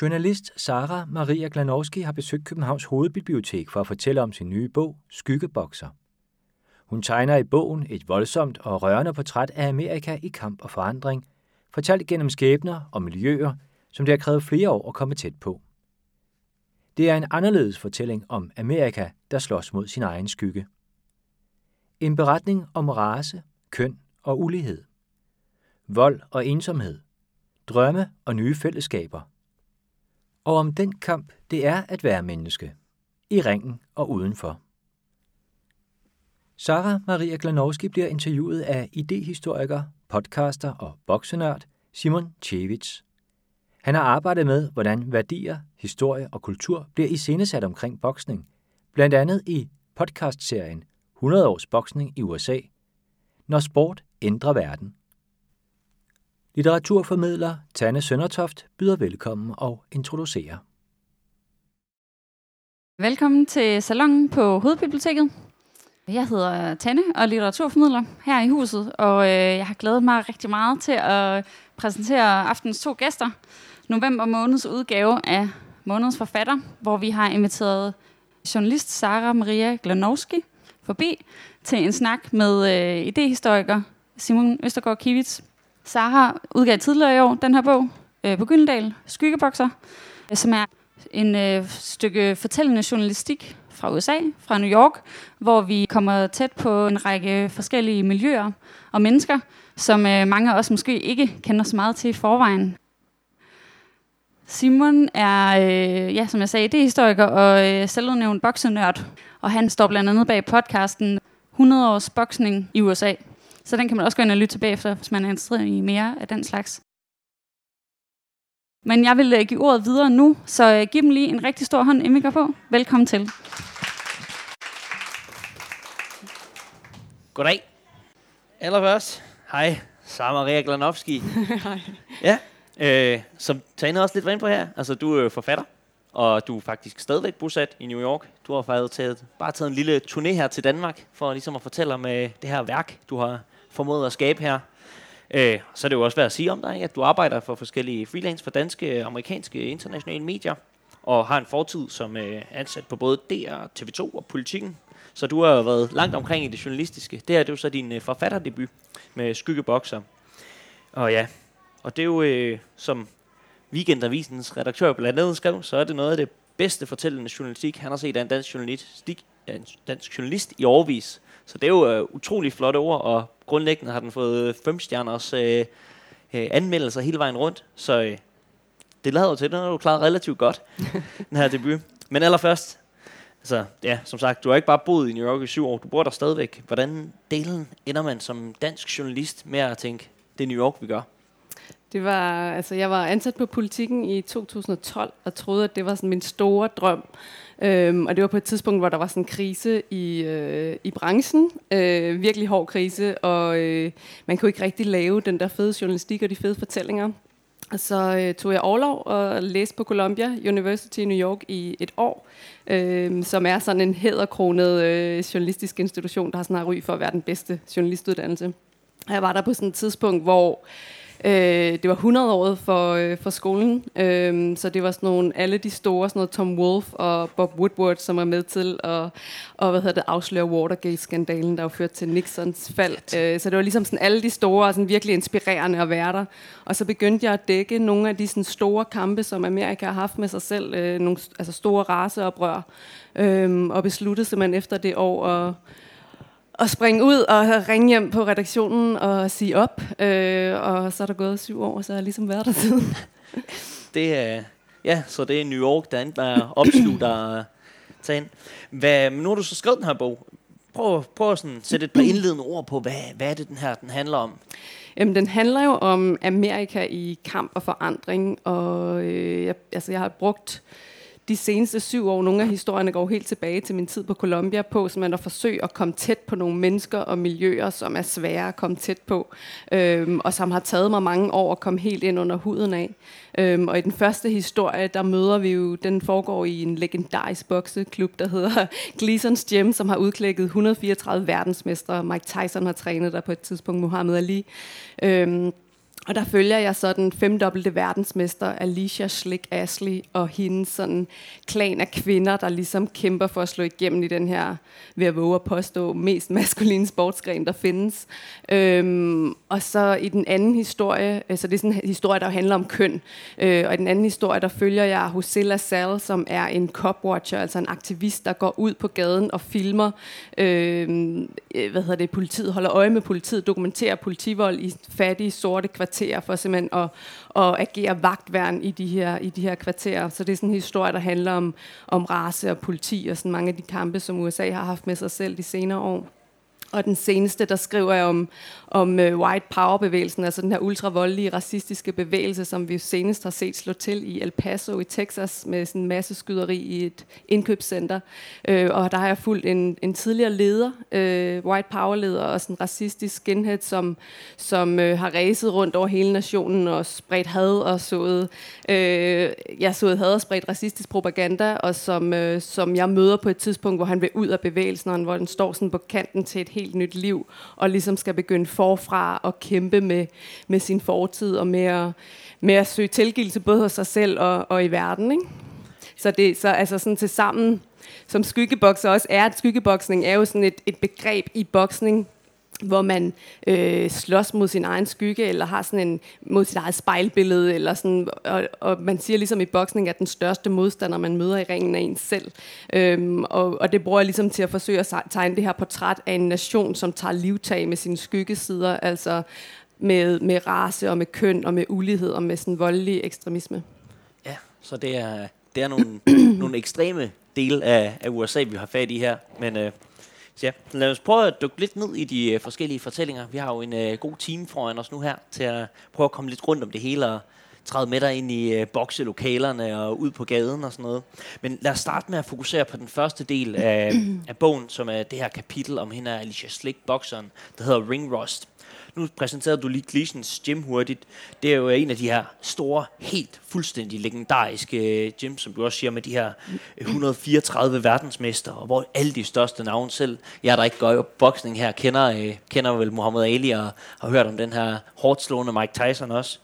Journalist Sara Maria Glanowski har besøgt Københavns Hovedbibliotek for at fortælle om sin nye bog, Skyggebokser. Hun tegner i bogen et voldsomt og rørende portræt af Amerika i kamp og forandring, fortalt gennem skæbner og miljøer, som det har krævet flere år at komme tæt på. Det er en anderledes fortælling om Amerika, der slås mod sin egen skygge. En beretning om race, køn og ulighed. Vold og ensomhed. Drømme og nye fællesskaber. Og om den kamp, det er at være menneske. I ringen og udenfor. Sara Maria Glanowski bliver interviewet af idehistoriker, podcaster og boksenørd Simon Chevich. Han har arbejdet med, hvordan værdier, historie og kultur bliver iscenesat omkring boksning, blandt andet i podcastserien 100 års boksning i USA, når sport ændrer verden. Litteraturformidler Tanne Søndertoft byder velkommen og introducerer. Velkommen til salongen på Hovedbiblioteket. Jeg hedder Tanne og litteraturformidler her i huset, og øh, jeg har glædet mig rigtig meget til at præsentere aftens to gæster. November måneds udgave af Månedens Forfatter, hvor vi har inviteret journalist Sara Maria Glanowski forbi til en snak med øh, idehistoriker Simon Østergaard Kivits. Sara udgav tidligere i år den her bog øh, på Gyldendal, Skyggebokser, øh, som er en øh, stykke fortællende journalistik fra USA, fra New York, hvor vi kommer tæt på en række forskellige miljøer og mennesker, som øh, mange af os måske ikke kender så meget til i forvejen. Simon er, øh, ja, som jeg sagde, det historiker og øh, selvudnævnt boksenørd, og han står blandt andet bag podcasten 100 års boksning i USA. Så den kan man også gå ind og lytte tilbage efter, hvis man er interesseret i mere af den slags. Men jeg vil uh, give ordet videre nu, så uh, giv dem lige en rigtig stor hånd, inden vi går på. Velkommen til. Goddag. Allerførst, hej, Sara Maria Glanowski. Hej. Ja, øh, som Tane også lidt var inde på her, altså du er forfatter, og du er faktisk stadigvæk bosat i New York. Du har faktisk taget, bare taget en lille turné her til Danmark, for ligesom at fortælle om øh, det her værk, du har formået at skabe her. Øh, så er det jo også værd at sige om dig, at du arbejder for forskellige freelance for danske, amerikanske, internationale medier, og har en fortid som øh, ansat på både DR, TV2 og Politikken. Så du har jo været langt omkring i det journalistiske. Det her det er jo så din øh, forfatterdebut med Skyggebokser. Og ja, og det er jo, øh, som Weekendavisens redaktør blandt andet skrev, så er det noget af det bedste fortællende journalistik, han har set af en dansk journalistik, en dansk journalist i overvis. Så det er jo øh, utrolig flotte ord, og grundlæggende har den fået fem stjerners øh, øh, anmeldelser hele vejen rundt. Så øh, det lader jo til, at den har du klaret relativt godt, den her debut. Men allerførst, altså, ja, som sagt, du har ikke bare boet i New York i syv år, du bor der stadigvæk. Hvordan delen ender man som dansk journalist med at tænke, det er New York, vi gør? Det var, altså, jeg var ansat på politikken i 2012 og troede, at det var sådan min store drøm. Øhm, og det var på et tidspunkt, hvor der var sådan en krise i, øh, i branchen. Øh, virkelig hård krise, og øh, man kunne ikke rigtig lave den der fede journalistik og de fede fortællinger. Og så øh, tog jeg overlov og læste på Columbia University i New York i et år, øh, som er sådan en hæderkronet øh, journalistisk institution, der har sådan en ry for at være den bedste journalistuddannelse. Jeg var der på sådan et tidspunkt, hvor Øh, det var 100 året for, øh, for skolen, øh, så det var sådan nogle, alle de store, sådan noget Tom Wolfe og Bob Woodward, som var med til at og, hvad hedder det, afsløre Watergate-skandalen, der var ført til Nixons fald. Øh, så det var ligesom sådan alle de store og sådan virkelig inspirerende at være der. Og så begyndte jeg at dække nogle af de sådan store kampe, som Amerika har haft med sig selv, øh, nogle altså store raceoprør, øh, og besluttede simpelthen efter det år at at springe ud og ringe hjem på redaktionen og sige op. Øh, og så er der gået syv år, så har jeg ligesom været der siden. det er, ja, så det er New York, der endte med at opslutte tage ind. Hvad, nu har du så skrevet den her bog. Prøv, prøv at sådan sætte et par indledende ord på, hvad, hvad er det, den her den handler om? Jamen, den handler jo om Amerika i kamp og forandring, og øh, jeg, altså, jeg har brugt de seneste syv år, nogle af historierne går helt tilbage til min tid på Columbia på, simpelthen man at forsøge at komme tæt på nogle mennesker og miljøer, som er svære at komme tæt på, øhm, og som har taget mig mange år at komme helt ind under huden af. Øhm, og i den første historie, der møder vi jo, den foregår i en legendarisk bokseklub, der hedder Gleason's Gym, som har udklækket 134 verdensmestre. Mike Tyson har trænet der på et tidspunkt, Muhammad Ali. Øhm, og der følger jeg så den femdobbelte verdensmester Alicia Slick Ashley og hendes sådan klan af kvinder, der ligesom kæmper for at slå igennem i den her, ved at våge at påstå, mest maskuline sportsgren, der findes. Øhm, og så i den anden historie, altså det er sådan en historie, der handler om køn, øh, og i den anden historie, der følger jeg Hosella Sal, som er en copwatcher, altså en aktivist, der går ud på gaden og filmer, øhm, øh, hvad hedder det, politiet, holder øje med politiet, dokumenterer politivold i fattige, sorte kvarterer, kvarterer for simpelthen at, at agere vagtværn i de, her, i de her kvarterer. Så det er sådan en historie, der handler om, om race og politi og sådan mange af de kampe, som USA har haft med sig selv de senere år. Og den seneste, der skriver jeg om, om uh, white power-bevægelsen, altså den her ultravoldelige, racistiske bevægelse, som vi senest har set slå til i El Paso i Texas med sådan en masse skyderi i et indkøbscenter. Uh, og der har jeg fulgt en, en tidligere leder, uh, white power-leder, og sådan en racistisk skinhead, som, som uh, har ræset rundt over hele nationen og spredt had og sået, uh, jeg sået had og spredt racistisk propaganda, og som, uh, som jeg møder på et tidspunkt, hvor han vil ud af bevægelsen, hvor den står sådan på kanten til et helt nyt liv, og ligesom skal begynde forfra og kæmpe med, med sin fortid, og med at, med at søge tilgivelse både hos sig selv og, og i verden. Ikke? Så det så altså sådan til sammen, som skyggebokser også er, at skyggeboksning er jo sådan et, et begreb i boksning, hvor man øh, slås mod sin egen skygge, eller har sådan en mod sit eget spejlbillede, eller sådan, og, og man siger ligesom i boksning, at den største modstander, man møder i ringen, er en selv. Øhm, og, og det bruger jeg ligesom til at forsøge at tegne det her portræt af en nation, som tager livtag med sine skyggesider, altså med, med race og med køn og med ulighed og med sådan voldelig ekstremisme. Ja, så det er, det er nogle, nogle ekstreme dele af, af USA, vi har fat i her, men... Øh så ja, lad os prøve at dykke lidt ned i de uh, forskellige fortællinger. Vi har jo en uh, god time foran os nu her til at prøve at komme lidt rundt om det hele og træde med dig ind i uh, bokselokalerne og ud på gaden og sådan noget. Men lad os starte med at fokusere på den første del af, af bogen, som er det her kapitel om hende Alicia Slick, bokseren, der hedder Ring Rust. Nu præsenterede du lige Gleasons gym hurtigt. Det er jo en af de her store, helt fuldstændig legendariske øh, gym, som du også siger, med de her 134 verdensmester, og hvor alle de største navne selv, jeg der ikke går i boksning her, kender, øh, kender vel Muhammad Ali og har hørt om den her hårdt slående Mike Tyson også.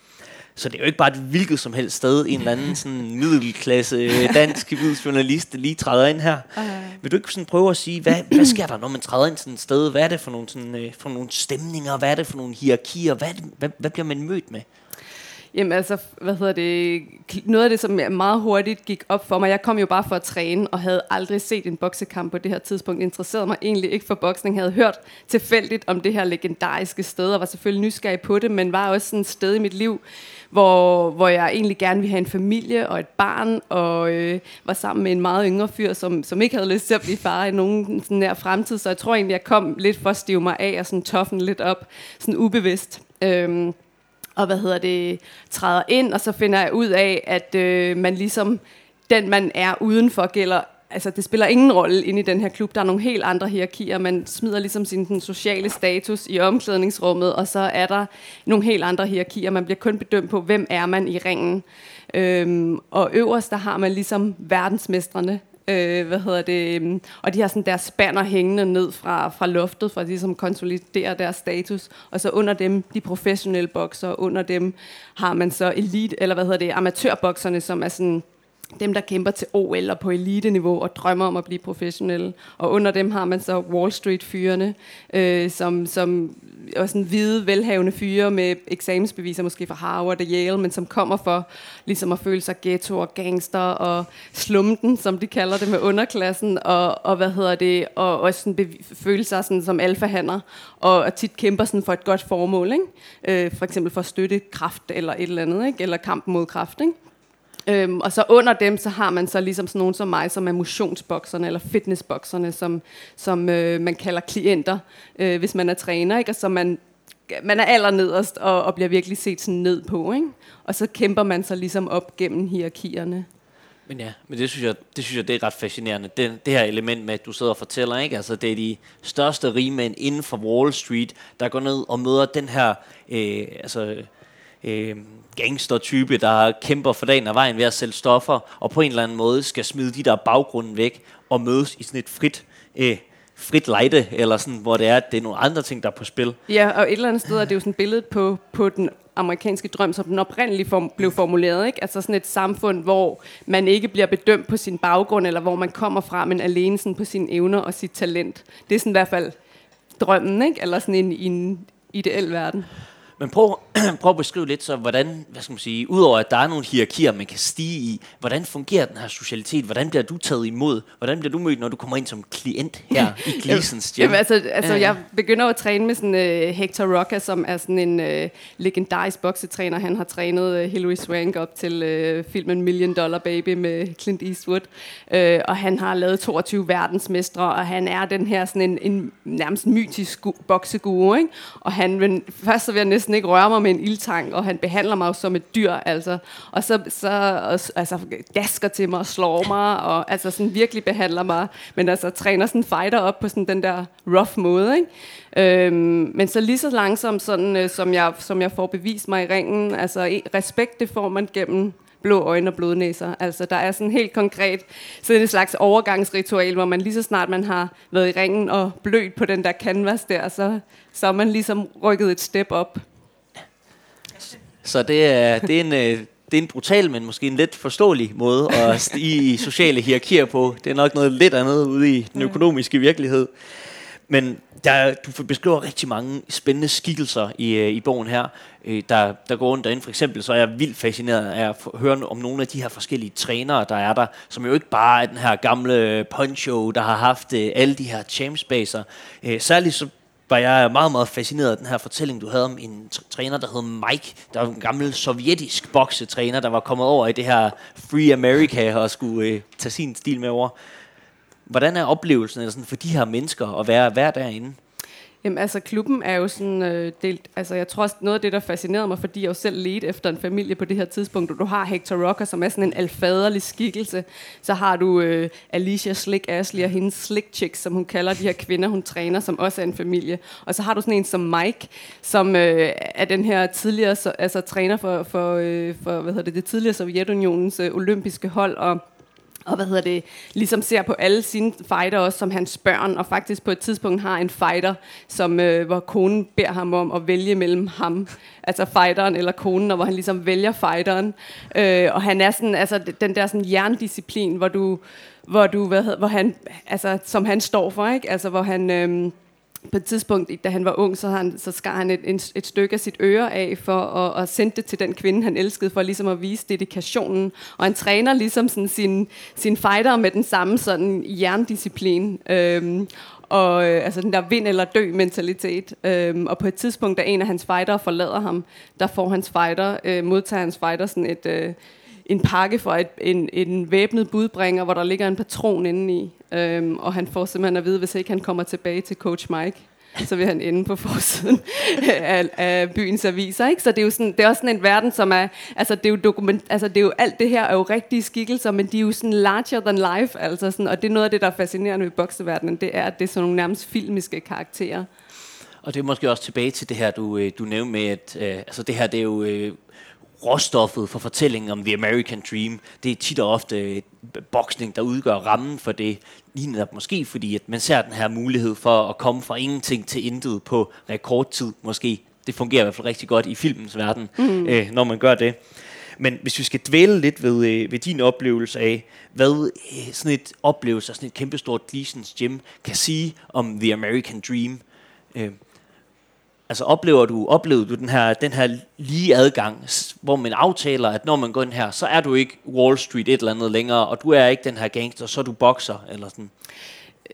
Så det er jo ikke bare et hvilket som helst sted, en eller anden sådan middelklasse dansk journalist lige træder ind her. Vil du ikke sådan prøve at sige, hvad, hvad sker der, når man træder ind sådan et sted? Hvad er det for nogle, sådan, øh, for nogle stemninger? Hvad er det for nogle hierarkier? Hvad, det, hvad, hvad bliver man mødt med? Jamen altså, hvad hedder det, noget af det, som meget hurtigt gik op for mig, jeg kom jo bare for at træne, og havde aldrig set en boksekamp på det her tidspunkt, interesserede mig egentlig ikke for boksning, havde hørt tilfældigt om det her legendariske sted, og var selvfølgelig nysgerrig på det, men var også sådan et sted i mit liv, hvor, hvor jeg egentlig gerne ville have en familie og et barn, og øh, var sammen med en meget yngre fyr, som, som ikke havde lyst til at blive far i nogen sådan nær fremtid, så jeg tror egentlig, jeg kom lidt for at stive mig af og sådan toffen lidt op, sådan ubevidst. Øhm, og hvad hedder det, træder ind, og så finder jeg ud af, at øh, man ligesom, den man er udenfor, gælder altså det spiller ingen rolle inde i den her klub. Der er nogle helt andre hierarkier. Man smider ligesom sin den sociale status i omklædningsrummet, og så er der nogle helt andre hierarkier. Man bliver kun bedømt på, hvem er man i ringen. Øhm, og øverst, der har man ligesom verdensmestrene, øh, hvad hedder det, øhm, og de har sådan deres spanner hængende ned fra, fra loftet, for at ligesom konsolidere deres status, og så under dem de professionelle bokser, under dem har man så elite, eller hvad hedder det, amatørbokserne, som er sådan dem, der kæmper til OL og på elite-niveau og drømmer om at blive professionelle. Og under dem har man så Wall Street-fyrene, øh, som, som er sådan hvide, velhavende fyre med eksamensbeviser, måske fra Harvard og Yale, men som kommer for ligesom at føle sig ghetto og gangster og slumten, som de kalder det med underklassen, og, og hvad hedder det, og også sådan føle sig sådan som alfahander, og, og tit kæmper sådan for et godt formål, ikke? Øh, for eksempel for at støtte kraft eller et eller andet, ikke? eller kampen mod kraft, ikke? Øhm, og så under dem, så har man så ligesom sådan nogen som mig, som er motionsbokserne eller fitnessbokserne, som, som øh, man kalder klienter, øh, hvis man er træner, ikke? og så man, man er allernederst og, og bliver virkelig set sådan ned på. Ikke? Og så kæmper man sig ligesom op gennem hierarkierne. Men ja, men det synes jeg, det synes jeg, det er ret fascinerende. Det, det her element med, at du sidder og fortæller, ikke? Altså, det er de største rigmænd inden for Wall Street, der går ned og møder den her, øh, altså, øh, gangstertype, der kæmper for dagen og vejen ved at sælge stoffer, og på en eller anden måde skal smide de der baggrunden væk og mødes i sådan et frit, øh, frit lejde, eller sådan, hvor det er, at det er nogle andre ting, der er på spil. Ja, og et eller andet sted er det jo sådan et billede på, på den amerikanske drøm, som den oprindeligt form, blev formuleret. Ikke? Altså sådan et samfund, hvor man ikke bliver bedømt på sin baggrund, eller hvor man kommer fra, men alene sådan på sine evner og sit talent. Det er sådan i hvert fald drømmen, ikke? eller sådan en, en ideel verden. Men prøv, prøv at beskrive lidt så, hvordan, hvad skal man sige, udover at der er nogle hierarkier, man kan stige i, hvordan fungerer den her socialitet? Hvordan bliver du taget imod? Hvordan bliver du mødt, når du kommer ind som klient her i Gleasons Gym? Jamen, altså, altså jeg begynder at træne med sådan uh, Hector Roca, som er sådan en uh, legendarisk boksetræner. Han har trænet uh, Hilary Swank op til uh, filmen Million Dollar Baby med Clint Eastwood. Uh, og han har lavet 22 verdensmestre, og han er den her sådan en, en nærmest mytisk bokseguru. Ikke? Og han, men først så vil jeg næsten næsten ikke røre mig med en ildtang, og han behandler mig som et dyr, altså. Og så, så og, altså, dasker til mig og slår mig, og altså sådan virkelig behandler mig, men altså træner sådan fighter op på sådan den der rough måde, ikke? Øhm, men så lige så langsomt, sådan, øh, som, jeg, som jeg får bevist mig i ringen, altså respekt, det får man gennem blå øjne og blodnæser. Altså, der er sådan helt konkret sådan et slags overgangsritual, hvor man lige så snart man har været i ringen og blødt på den der canvas der, så, så er man ligesom rykket et step op. Så det er, det er en... Øh, det er en brutal, men måske en lidt forståelig måde at stige i sociale hierarkier på. Det er nok noget lidt andet ude i den økonomiske virkelighed. Men der, du beskriver rigtig mange spændende skikkelser i, øh, i bogen her, øh, der, der går rundt derinde. For eksempel så er jeg vildt fascineret af at høre om nogle af de her forskellige trænere, der er der, som jo ikke bare er den her gamle poncho, der har haft alle de her champspacer. Særligt så var jeg meget, meget fascineret af den her fortælling, du havde om en træner, der hed Mike. Der var en gammel sovjetisk boksetræner, der var kommet over i det her Free America og skulle øh, tage sin stil med over. Hvordan er oplevelsen eller sådan, for de her mennesker at være, være derinde? Jamen altså, klubben er jo sådan øh, delt, altså jeg tror også noget af det, der fascinerede mig, fordi jeg jo selv ledte efter en familie på det her tidspunkt, og du har Hector Rocker, som er sådan en alfaderlig skikkelse, så har du øh, Alicia Slick Ashley og hendes Slick Chicks, som hun kalder de her kvinder, hun træner, som også er en familie, og så har du sådan en som Mike, som øh, er den her tidligere, så, altså træner for, for, øh, for hvad hedder det, det tidligere Sovjetunionens øh, olympiske hold, og og hvad hedder det, ligesom ser på alle sine fighter også som hans børn, og faktisk på et tidspunkt har en fighter, som, øh, hvor konen beder ham om at vælge mellem ham, altså fighteren eller konen, og hvor han ligesom vælger fighteren. Øh, og han er sådan, altså den der sådan jerndisciplin, hvor du, hvor du, hvad hedder, hvor han, altså som han står for, ikke? Altså hvor han, øh, på et tidspunkt, da han var ung, så, han, så skar han et, et, et stykke af sit øre af for at, at sende det til den kvinde, han elskede, for ligesom at vise dedikationen. Og han træner ligesom sådan sin, sin fighter med den samme sådan jerndisciplin. Øhm, og øh, altså den der vind eller dø mentalitet. Øhm, og på et tidspunkt, da en af hans fighter forlader ham, der får hans fighter, øh, modtager hans fighter sådan et, øh, en pakke fra et, en, en væbnet budbringer, hvor der ligger en patron inde i. Øhm, og han får simpelthen at vide, hvis ikke han kommer tilbage til coach Mike, så vil han ende på forsiden af, af byens aviser. Ikke? Så det er jo sådan, det er også sådan en verden, som er, altså det er jo dokument, altså det er jo, alt det her er jo rigtige skikkelser, men de er jo sådan larger than life, altså sådan, og det er noget af det, der er fascinerende ved bokseverdenen, det er, at det er sådan nogle nærmest filmiske karakterer. Og det er måske også tilbage til det her, du, øh, du nævnte med, at øh, altså det her, det er jo øh, råstoffet for fortællingen om The American Dream. Det er tit og ofte boksning, der udgør rammen for det. Lige netop måske, fordi at man ser den her mulighed for at komme fra ingenting til intet på rekordtid måske. Det fungerer i hvert fald rigtig godt i filmens verden, mm. øh, når man gør det. Men hvis vi skal dvæle lidt ved, øh, ved din oplevelse af, hvad øh, sådan et oplevelse af sådan et kæmpestort Gleasons Gym kan sige om The American Dream, øh, Altså oplever du, oplever du den her, den her lige adgang, hvor man aftaler, at når man går ind her, så er du ikke Wall Street et eller andet længere, og du er ikke den her gangster, så er du bokser, eller sådan.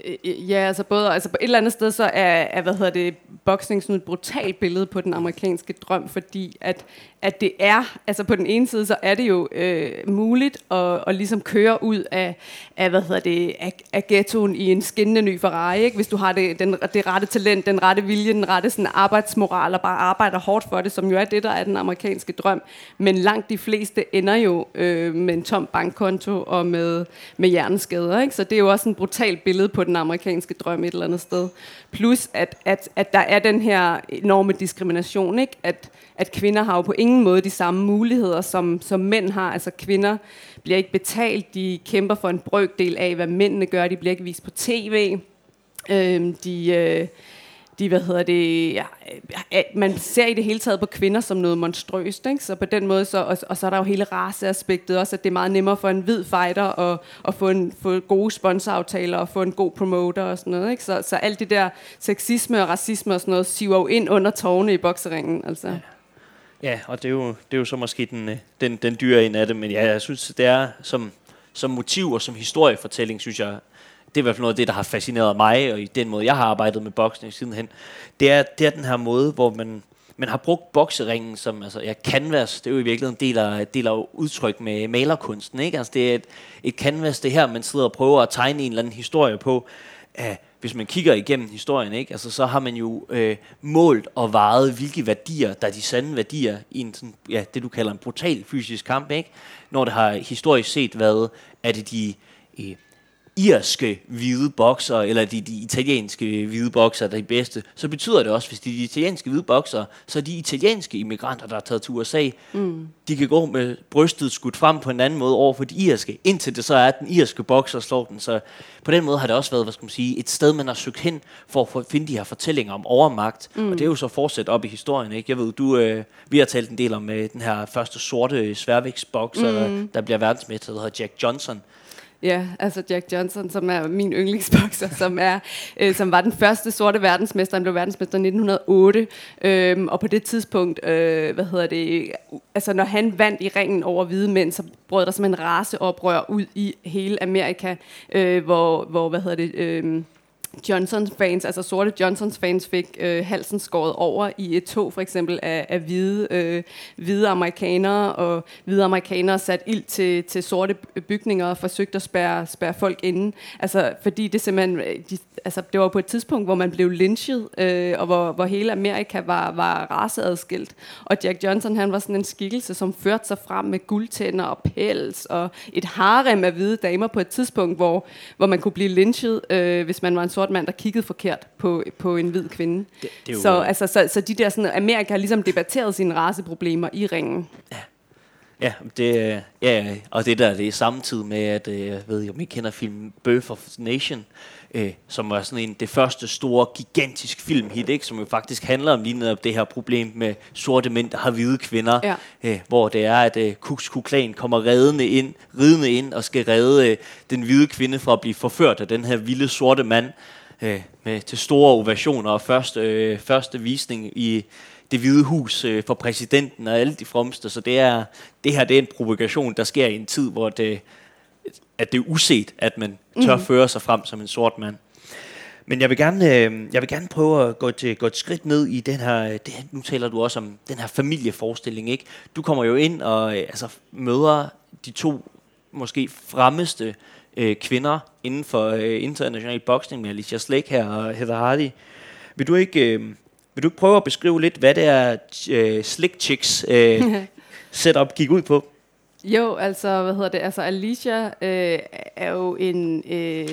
Øh, øh, ja, altså både, altså på et eller andet sted, så er, er hvad hedder det, boksning sådan et brutalt billede på den amerikanske drøm, fordi at, at det er, altså på den ene side, så er det jo øh, muligt at, at ligesom køre ud af, af hvad hedder det, af, af ghettoen i en skinnende ny Ferrari, ikke? hvis du har det, den, det rette talent, den rette vilje, den rette sådan arbejdsmoral, og bare arbejder hårdt for det, som jo er det, der er den amerikanske drøm. Men langt de fleste ender jo øh, med en tom bankkonto og med, med hjerneskader, ikke? så det er jo også en brutal billede på den amerikanske drøm et eller andet sted. Plus, at, at, at der er den her enorme diskrimination, ikke? At, at kvinder har jo på ingen måde de samme muligheder, som, som mænd har. Altså kvinder bliver ikke betalt, de kæmper for en brøkdel af, hvad mændene gør, de bliver ikke vist på tv. Øh, de... Øh, de, hvad hedder det, ja, man ser i det hele taget på kvinder som noget monstrøst, ikke? så på den måde, så, og, og så er der jo hele raceaspektet også, at det er meget nemmere for en hvid fighter at, at få, en, få gode sponsoraftaler og få en god promoter og sådan noget, ikke? Så, så alt det der sexisme og racisme og sådan noget, siver jo ind under tårne i bokseringen, altså. Ja. Ja, og det er jo, det er jo så måske den, øh, den, den dyre en af det, men ja, jeg synes, det er som, som motiv og som historiefortælling, synes jeg, det er i hvert fald noget af det, der har fascineret mig, og i den måde, jeg har arbejdet med boksning sidenhen, det er, det er den her måde, hvor man, man har brugt bokseringen som altså, ja, canvas. Det er jo i virkeligheden en del af, del af udtryk med malerkunsten. Ikke? Altså, det er et, et canvas, det her, man sidder og prøver at tegne en eller anden historie på. Uh, hvis man kigger igennem historien, ikke? Altså, så har man jo øh, målt og varet, hvilke værdier, der er de sande værdier i en sådan, ja, det du kalder en brutal fysisk kamp, ikke? når det har historisk set været, er det de øh, irske hvide bokser, eller de, de italienske hvide bokser, der er de bedste, så betyder det også, hvis de, de italienske hvide bokser, så de italienske immigranter, der er taget til USA, mm. de kan gå med brystet skudt frem på en anden måde over for de irske, indtil det så er, at den irske bokser slår den. Så på den måde har det også været, hvad skal man sige, et sted, man har søgt hen for at finde de her fortællinger om overmagt. Mm. Og det er jo så fortsat op i historien. Ikke? Jeg ved, du, øh, vi har talt en del om øh, den her første sorte sværvægtsbokser, mm. der bliver verdensmester, der hedder Jack Johnson, Ja, altså Jack Johnson, som er min yndlingsbokser, som, er, øh, som var den første sorte verdensmester. Han blev verdensmester i 1908, øh, og på det tidspunkt, øh, hvad hedder det, altså når han vandt i ringen over hvide mænd, så brød der simpelthen raceoprør ud i hele Amerika, øh, hvor, hvor, hvad hedder det... Øh, Johnsons fans, altså sorte Johnsons fans, fik øh, halsen skåret over i et tog for eksempel af, af hvide, øh, hvide amerikanere, og hvide amerikanere sat ild til, til sorte bygninger og forsøgte at spærre, spærre folk inde. Altså, fordi det simpelthen, øh, de, altså, det var på et tidspunkt, hvor man blev lynchet, øh, og hvor, hvor hele Amerika var, var raceadskilt. Og Jack Johnson, han var sådan en skikkelse, som førte sig frem med guldtænder og pels, og et harem af hvide damer på et tidspunkt, hvor, hvor man kunne blive lynchet, øh, hvis man var en sort sort mand, der kiggede forkert på, på en hvid kvinde. Det, det er jo, så, altså, så, så de der sådan, Amerika har ligesom debatteret sine raceproblemer i ringen. Ja. Ja, det, ja, og det der, det er samtidig med, at øh, jeg ved om I kender film Birth of Nation, øh, som var sådan en det første store, gigantisk filmhit, ikke? som jo faktisk handler om lige netop det her problem med sorte mænd, der har hvide kvinder, ja. øh, hvor det er, at øh, Kuks Kuklan kommer redende ind, ridende ind og skal redde øh, den hvide kvinde fra at blive forført af den her vilde sorte mand, øh, med, til store ovationer og første, øh, første visning i det hvide hus øh, for præsidenten og alle de fromste. Så det, er, det her det er en provokation, der sker i en tid, hvor det, at det er uset, at man tør mm. føre sig frem som en sort mand. Men jeg vil gerne, øh, jeg vil gerne prøve at gå, til, gå et skridt ned i den her, det, nu taler du også om den her familieforestilling, ikke? Du kommer jo ind og øh, altså, møder de to måske fremmeste øh, kvinder inden for øh, international boksning med Alicia Slæk her og Heather Hardy. Vil du ikke, øh, vil du ikke prøve at beskrive lidt, hvad det er øh, Slick Chicks øh, setup gik ud på? Jo, altså, hvad hedder det? Altså, Alicia øh, er jo en... Øh,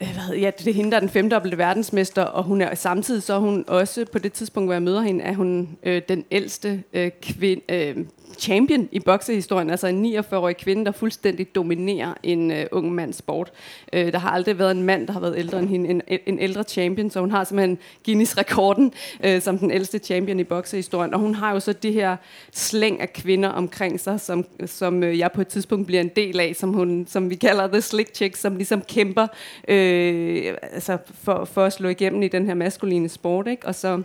øh, hvad hedder, ja, det er hende, der er den femdobbelte verdensmester, og hun er samtidig så er hun også på det tidspunkt, hvor jeg møder hende, er hun øh, den ældste øh, kvinde, øh, champion i boksehistorien, altså en 49-årig kvinde, der fuldstændig dominerer en uh, ung mands sport. Uh, der har aldrig været en mand, der har været ældre end hende, en, en ældre champion, så hun har simpelthen Guinness-rekorden uh, som den ældste champion i boksehistorien. Og hun har jo så det her slæng af kvinder omkring sig, som, som uh, jeg på et tidspunkt bliver en del af, som, hun, som vi kalder The Slick Chick, som ligesom kæmper uh, altså for, for at slå igennem i den her maskuline sport. Ikke? Og så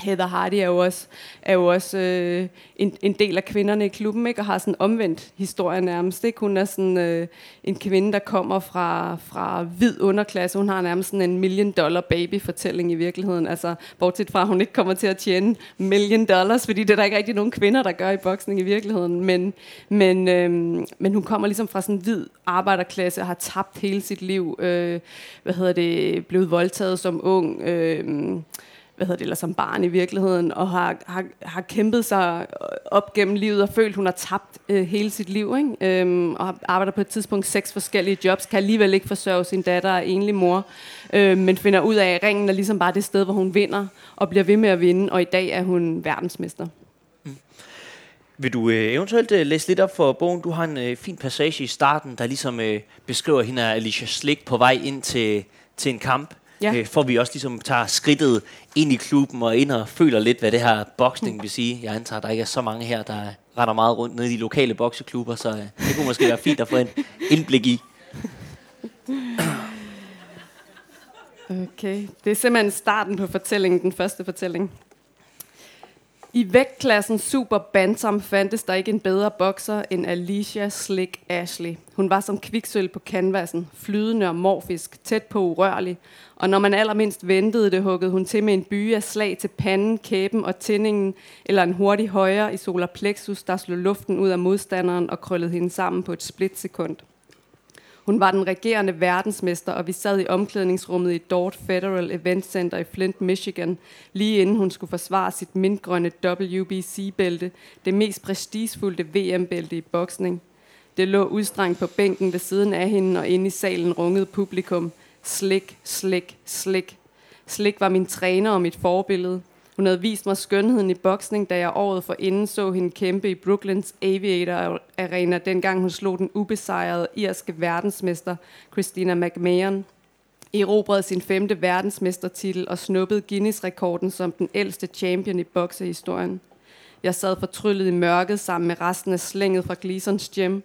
Heather Hardy er jo også, er jo også øh, en, en del af kvinderne i klubben, ikke? og har sådan omvendt historie nærmest. Ikke? Hun er sådan øh, en kvinde, der kommer fra, fra hvid underklasse. Hun har nærmest sådan en million dollar baby fortælling i virkeligheden. Altså, bortset fra, at hun ikke kommer til at tjene million dollars, fordi det er der ikke rigtig nogen kvinder, der gør i boksning i virkeligheden. Men, men, øh, men hun kommer ligesom fra sådan en hvid arbejderklasse og har tabt hele sit liv. Øh, hvad hedder det? Blevet voldtaget som ung. Øh, hvad hedder det, eller som barn i virkeligheden, og har, har, har kæmpet sig op gennem livet og følt, hun har tabt øh, hele sit liv, ikke? Øhm, og arbejder på et tidspunkt seks forskellige jobs, kan alligevel ikke forsørge sin datter og enlig mor, øh, men finder ud af, at ringen er ligesom bare det sted, hvor hun vinder, og bliver ved med at vinde, og i dag er hun verdensmester. Mm. Vil du øh, eventuelt øh, læse lidt op for bogen? Du har en øh, fin passage i starten, der ligesom øh, beskriver hende Alicia Slik på vej ind til til en kamp, Ja. øh, for vi også ligesom tager skridtet ind i klubben og ind og føler lidt, hvad det her boksning vil sige. Jeg antager, at der ikke er så mange her, der render meget rundt nede i de lokale bokseklubber, så øh, det kunne måske være fint at få en indblik i. Okay, det er simpelthen starten på fortællingen, den første fortælling. I vægtklassen Super Bantam fandtes der ikke en bedre bokser end Alicia Slick Ashley. Hun var som kviksøl på canvasen, flydende og morfisk, tæt på urørlig. Og når man allermindst ventede det, huggede hun til med en by af slag til panden, kæben og tændingen, eller en hurtig højre i solar plexus, der slog luften ud af modstanderen og krøllede hende sammen på et splitsekund. Hun var den regerende verdensmester, og vi sad i omklædningsrummet i Dort Federal Event Center i Flint, Michigan, lige inden hun skulle forsvare sit mintgrønne WBC-bælte, det mest prestigefulde VM-bælte i boksning. Det lå udstrengt på bænken ved siden af hende, og inde i salen rungede publikum. Slik, slik, slik. Slik var min træner og mit forbillede. Hun havde vist mig skønheden i boksning, da jeg året for inden så hende kæmpe i Brooklyns Aviator Arena, dengang hun slog den ubesejrede irske verdensmester Christina McMahon. Erobrede sin femte verdensmestertitel og snuppede Guinness-rekorden som den ældste champion i boksehistorien. Jeg sad fortryllet i mørket sammen med resten af slænget fra Gleasons Gym,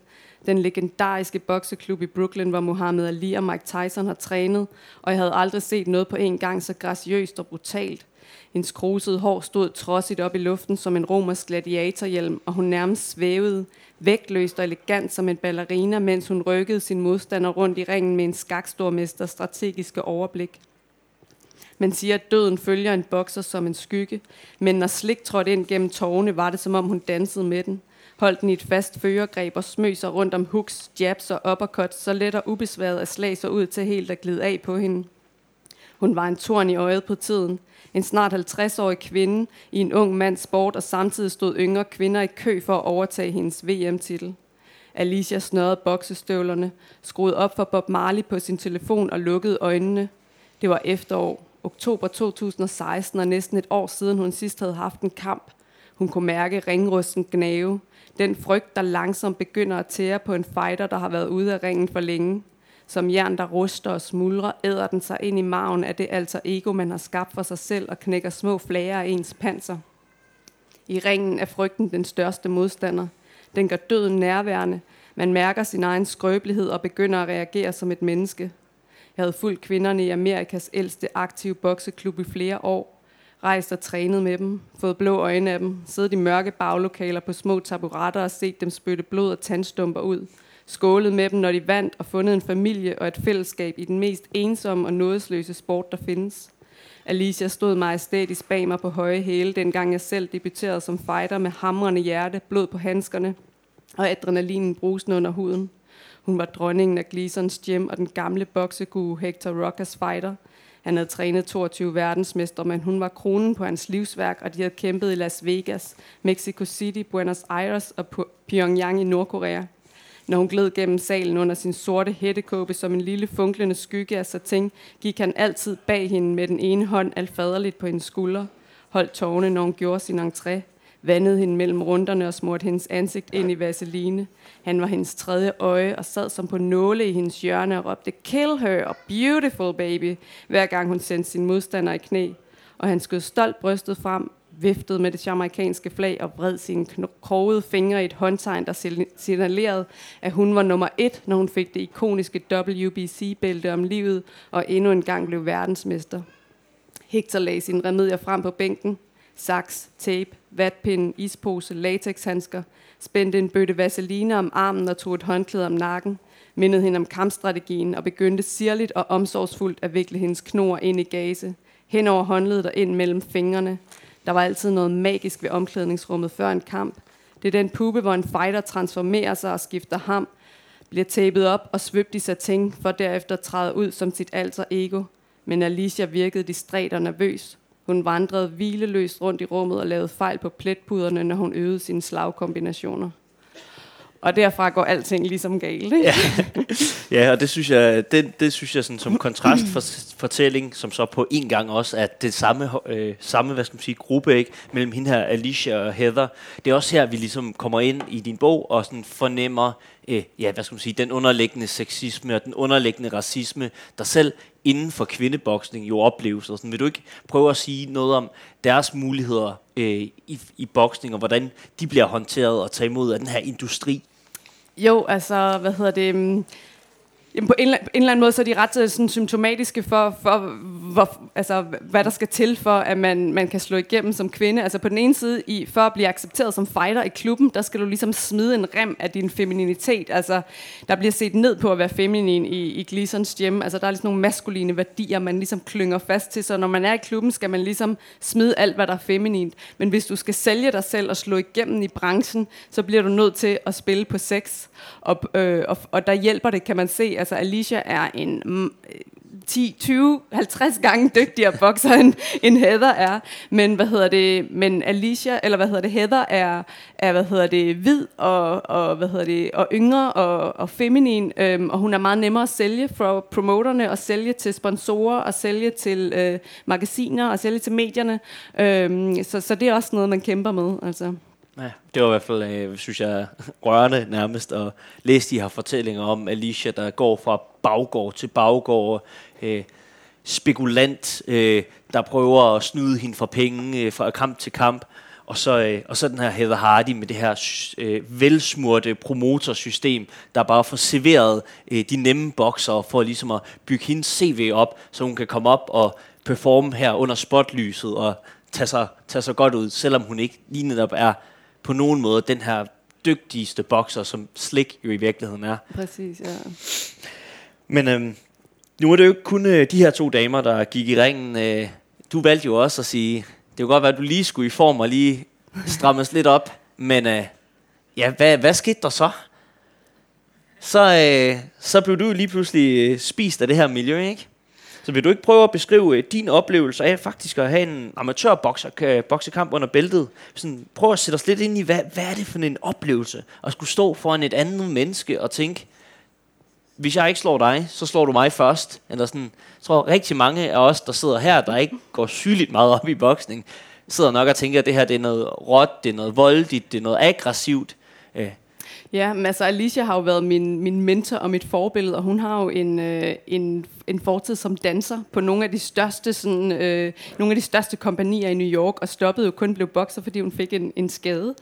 den legendariske bokseklub i Brooklyn, hvor Muhammad Ali og Mike Tyson har trænet, og jeg havde aldrig set noget på en gang så graciøst og brutalt. Hendes krusede hår stod trodsigt op i luften som en romersk gladiatorhjelm, og hun nærmest svævede, vægtløst og elegant som en ballerina, mens hun rykkede sin modstander rundt i ringen med en skakstormester strategiske overblik. Man siger, at døden følger en bokser som en skygge, men når slik trådte ind gennem tårne, var det som om hun dansede med den. Holdt den i et fast førergreb og smøg sig rundt om hooks, jabs og uppercuts, så let og ubesværet at slag så ud til helt at glide af på hende. Hun var en torn i øjet på tiden. En snart 50-årig kvinde i en ung mands sport, og samtidig stod yngre kvinder i kø for at overtage hendes VM-titel. Alicia snørrede boksestøvlerne, skruede op for Bob Marley på sin telefon og lukkede øjnene. Det var efterår, oktober 2016, og næsten et år siden hun sidst havde haft en kamp. Hun kunne mærke ringrusten gnave. Den frygt, der langsomt begynder at tære på en fighter, der har været ude af ringen for længe. Som jern, der ruster og smuldrer, æder den sig ind i maven af det alter ego, man har skabt for sig selv og knækker små flager af ens panser. I ringen er frygten den største modstander. Den gør døden nærværende. Man mærker sin egen skrøbelighed og begynder at reagere som et menneske. Jeg havde fulgt kvinderne i Amerikas ældste aktive bokseklub i flere år. Rejst og trænet med dem, fået blå øjne af dem, siddet i mørke baglokaler på små taburetter og set dem spytte blod og tandstumper ud. Skålet med dem, når de vandt og fundet en familie og et fællesskab i den mest ensomme og nådesløse sport, der findes. Alicia stod majestætisk bag mig på høje hæle, dengang jeg selv debuterede som fighter med hamrende hjerte, blod på handskerne og adrenalinen brusende under huden. Hun var dronningen af Gleasons Gym og den gamle boksegue Hector Rockers fighter. Han havde trænet 22 verdensmester, men hun var kronen på hans livsværk, og de havde kæmpet i Las Vegas, Mexico City, Buenos Aires og Pyongyang i Nordkorea. Når hun gled gennem salen under sin sorte hættekåbe som en lille funklende skygge af satin, gik han altid bag hende med den ene hånd alfaderligt på hendes skulder, holdt tårne, når hun gjorde sin entré, vandede hende mellem runderne og smurte hendes ansigt ind i vaseline. Han var hendes tredje øje og sad som på nåle i hendes hjørne og råbte, kill her og beautiful baby, hver gang hun sendte sin modstander i knæ. Og han skød stolt brystet frem, viftede med det jamaikanske flag og vred sine krogede fingre i et håndtegn, der signalerede, at hun var nummer et, når hun fik det ikoniske WBC-bælte om livet og endnu en gang blev verdensmester. Hector lagde sine remedier frem på bænken. Saks, tape, vatpinde, ispose, latexhandsker, spændte en bøtte vaseline om armen og tog et håndklæde om nakken, mindede hende om kampstrategien og begyndte sirligt og omsorgsfuldt at vikle hendes knor ind i gase, hen over håndledet og ind mellem fingrene. Der var altid noget magisk ved omklædningsrummet før en kamp. Det er den puppe, hvor en fighter transformerer sig og skifter ham, bliver tapet op og svøbt i satin, for derefter træde ud som sit alter ego. Men Alicia virkede distræt og nervøs. Hun vandrede hvileløst rundt i rummet og lavede fejl på pletpuderne, når hun øvede sine slagkombinationer. Og derfra går alting ligesom galt, ikke? Ja, ja og det synes jeg, det, det synes jeg sådan, som kontrast for, som så på en gang også er det samme, øh, samme hvad skal man sige, gruppe ikke, mellem hende her, Alicia og Heather. Det er også her, vi ligesom kommer ind i din bog og sådan fornemmer øh, ja, hvad skal man sige, den underliggende sexisme og den underliggende racisme, der selv inden for kvindeboksning jo opleves. Og sådan, vil du ikke prøve at sige noget om deres muligheder øh, i, i boksning, og hvordan de bliver håndteret og taget imod af den her industri? Jo, altså, hvad hedder det... Mm, Jamen på en, en eller anden måde, så er de ret øh, sådan, symptomatiske for, for hvor, altså, hvad der skal til for, at man, man kan slå igennem som kvinde. Altså på den ene side, i, for at blive accepteret som fighter i klubben, der skal du ligesom smide en rem af din femininitet. Altså, der bliver set ned på at være feminin i, i Gleasons hjem. Altså, der er ligesom nogle maskuline værdier, man ligesom klynger fast til. Så når man er i klubben, skal man ligesom smide alt, hvad der er feminint. Men hvis du skal sælge dig selv og slå igennem i branchen, så bliver du nødt til at spille på sex. Og, øh, og, og der hjælper det, kan man se, Altså Alicia er en 10, 20, 50 gange dygtigere bokser end, end Heather er. Men hvad hedder det? Men Alicia eller hvad hedder det? Heather er er hvad hedder det hvid og, og hvad hedder det og yngre og, og feminin øhm, og hun er meget nemmere at sælge for promoterne og sælge til sponsorer og sælge til øh, magasiner og sælge til medierne. Øhm, så så det er også noget man kæmper med altså. Ja, det var i hvert fald, øh, synes jeg, rørende nærmest at læse de her fortællinger om Alicia, der går fra baggård til baggård, øh, spekulant, øh, der prøver at snyde hende for penge øh, fra kamp til kamp, og så, øh, og så den her Heather Hardy med det her øh, velsmurte promotorsystem, der bare får serveret øh, de nemme bokser for ligesom at bygge hendes CV op, så hun kan komme op og performe her under spotlyset og tage sig, tage sig godt ud, selvom hun ikke lige netop er på nogen måde den her dygtigste bokser, som Slick jo i virkeligheden er. Præcis, ja. Men øhm, nu er det jo ikke kun øh, de her to damer, der gik i ringen. Øh, du valgte jo også at sige, det kunne godt være, at du lige skulle i form og lige strammes lidt op. Men øh, ja, hvad, hvad skete der så? Så, øh, så blev du lige pludselig øh, spist af det her miljø, ikke? Så vil du ikke prøve at beskrive øh, din oplevelse af faktisk at have en amatørboksekamp øh, under bæltet? Sådan, prøv at sætte os lidt ind i, hvad, hvad er det for en oplevelse? At skulle stå foran et andet menneske og tænke, hvis jeg ikke slår dig, så slår du mig først. Eller sådan, jeg tror rigtig mange af os, der sidder her, der ikke går sygeligt meget op i boksning, sidder nok og tænker, at det her det er noget råt, det er noget voldigt, det er noget aggressivt. Øh, Ja, men altså Alicia har jo været min, min mentor og mit forbillede, og hun har jo en, øh, en, en fortid som danser på nogle af de største sådan, øh, nogle af de største kompanier i New York, og stoppede jo kun blev bokser, fordi hun fik en, en skade.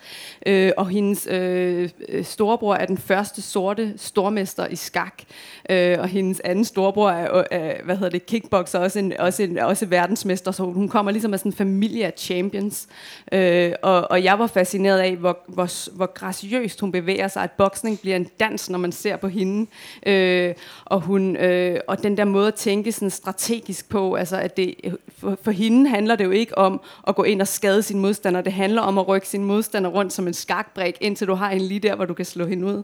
Øh, og hendes øh, øh storebror er den første sorte stormester i skak, øh, og hendes anden storebror er, øh, hvad hedder det, kickboxer, også en, også en også verdensmester, så hun kommer ligesom af sådan en familie af champions. Øh, og, og jeg var fascineret af, hvor, hvor, hvor graciøst hun bevæger sig, at boksning bliver en dans, når man ser på hende. Øh, og, hun, øh, og den der måde at tænke sådan strategisk på, altså at det, for, for hende handler det jo ikke om at gå ind og skade sin modstander, det handler om at rykke sin modstander rundt som en skakbrik, indtil du har en lige der, hvor du kan slå hende ud.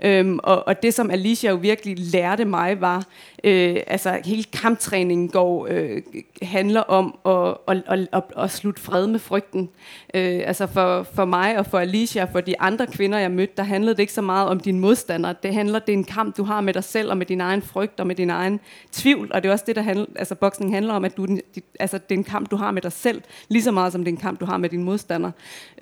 Øhm, og, og det som Alicia jo virkelig lærte mig var, øh, altså hele kamptræningen går, øh, handler om at, at, at, at, at slutte fred med frygten. Øh, altså for, for mig og for Alicia og for de andre kvinder, jeg mødte, der handlede det ikke så meget om din modstander. Det handler, det er en kamp, du har med dig selv og med din egen frygt og med din egen tvivl. Og det er også det, der handler, altså boksning handler om, at du, altså, det er en kamp, du har med dig selv, lige så meget som det er en kamp, du har med din modstander.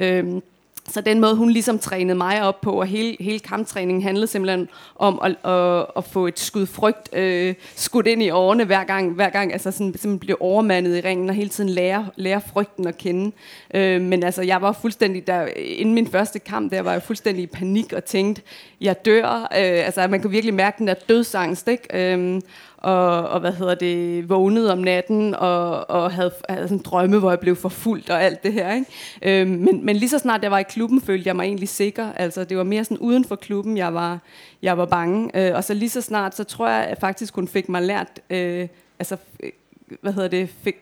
Øh, så den måde, hun ligesom trænede mig op på, og hele, hele kamptræningen handlede simpelthen om at, at, at få et skud frygt øh, skudt ind i årene hver gang, hver gang altså sådan, simpelthen blive overmandet i ringen, og hele tiden lære, lære frygten at kende. Øh, men altså, jeg var fuldstændig, der, inden min første kamp, der var jeg fuldstændig i panik og tænkte, jeg dør. Øh, altså, man kunne virkelig mærke den der dødsangst, ikke? Øh, og, og hvad hedder det, vågnede om natten og, og havde, havde sådan drømme, hvor jeg blev forfulgt og alt det her. Ikke? Øhm, men, men lige så snart jeg var i klubben, følte jeg mig egentlig sikker. Altså, det var mere sådan uden for klubben, jeg var, jeg var bange. Øh, og så lige så snart, så tror jeg at faktisk, hun fik mig lært, øh, altså, øh, hvad hedder det, fik,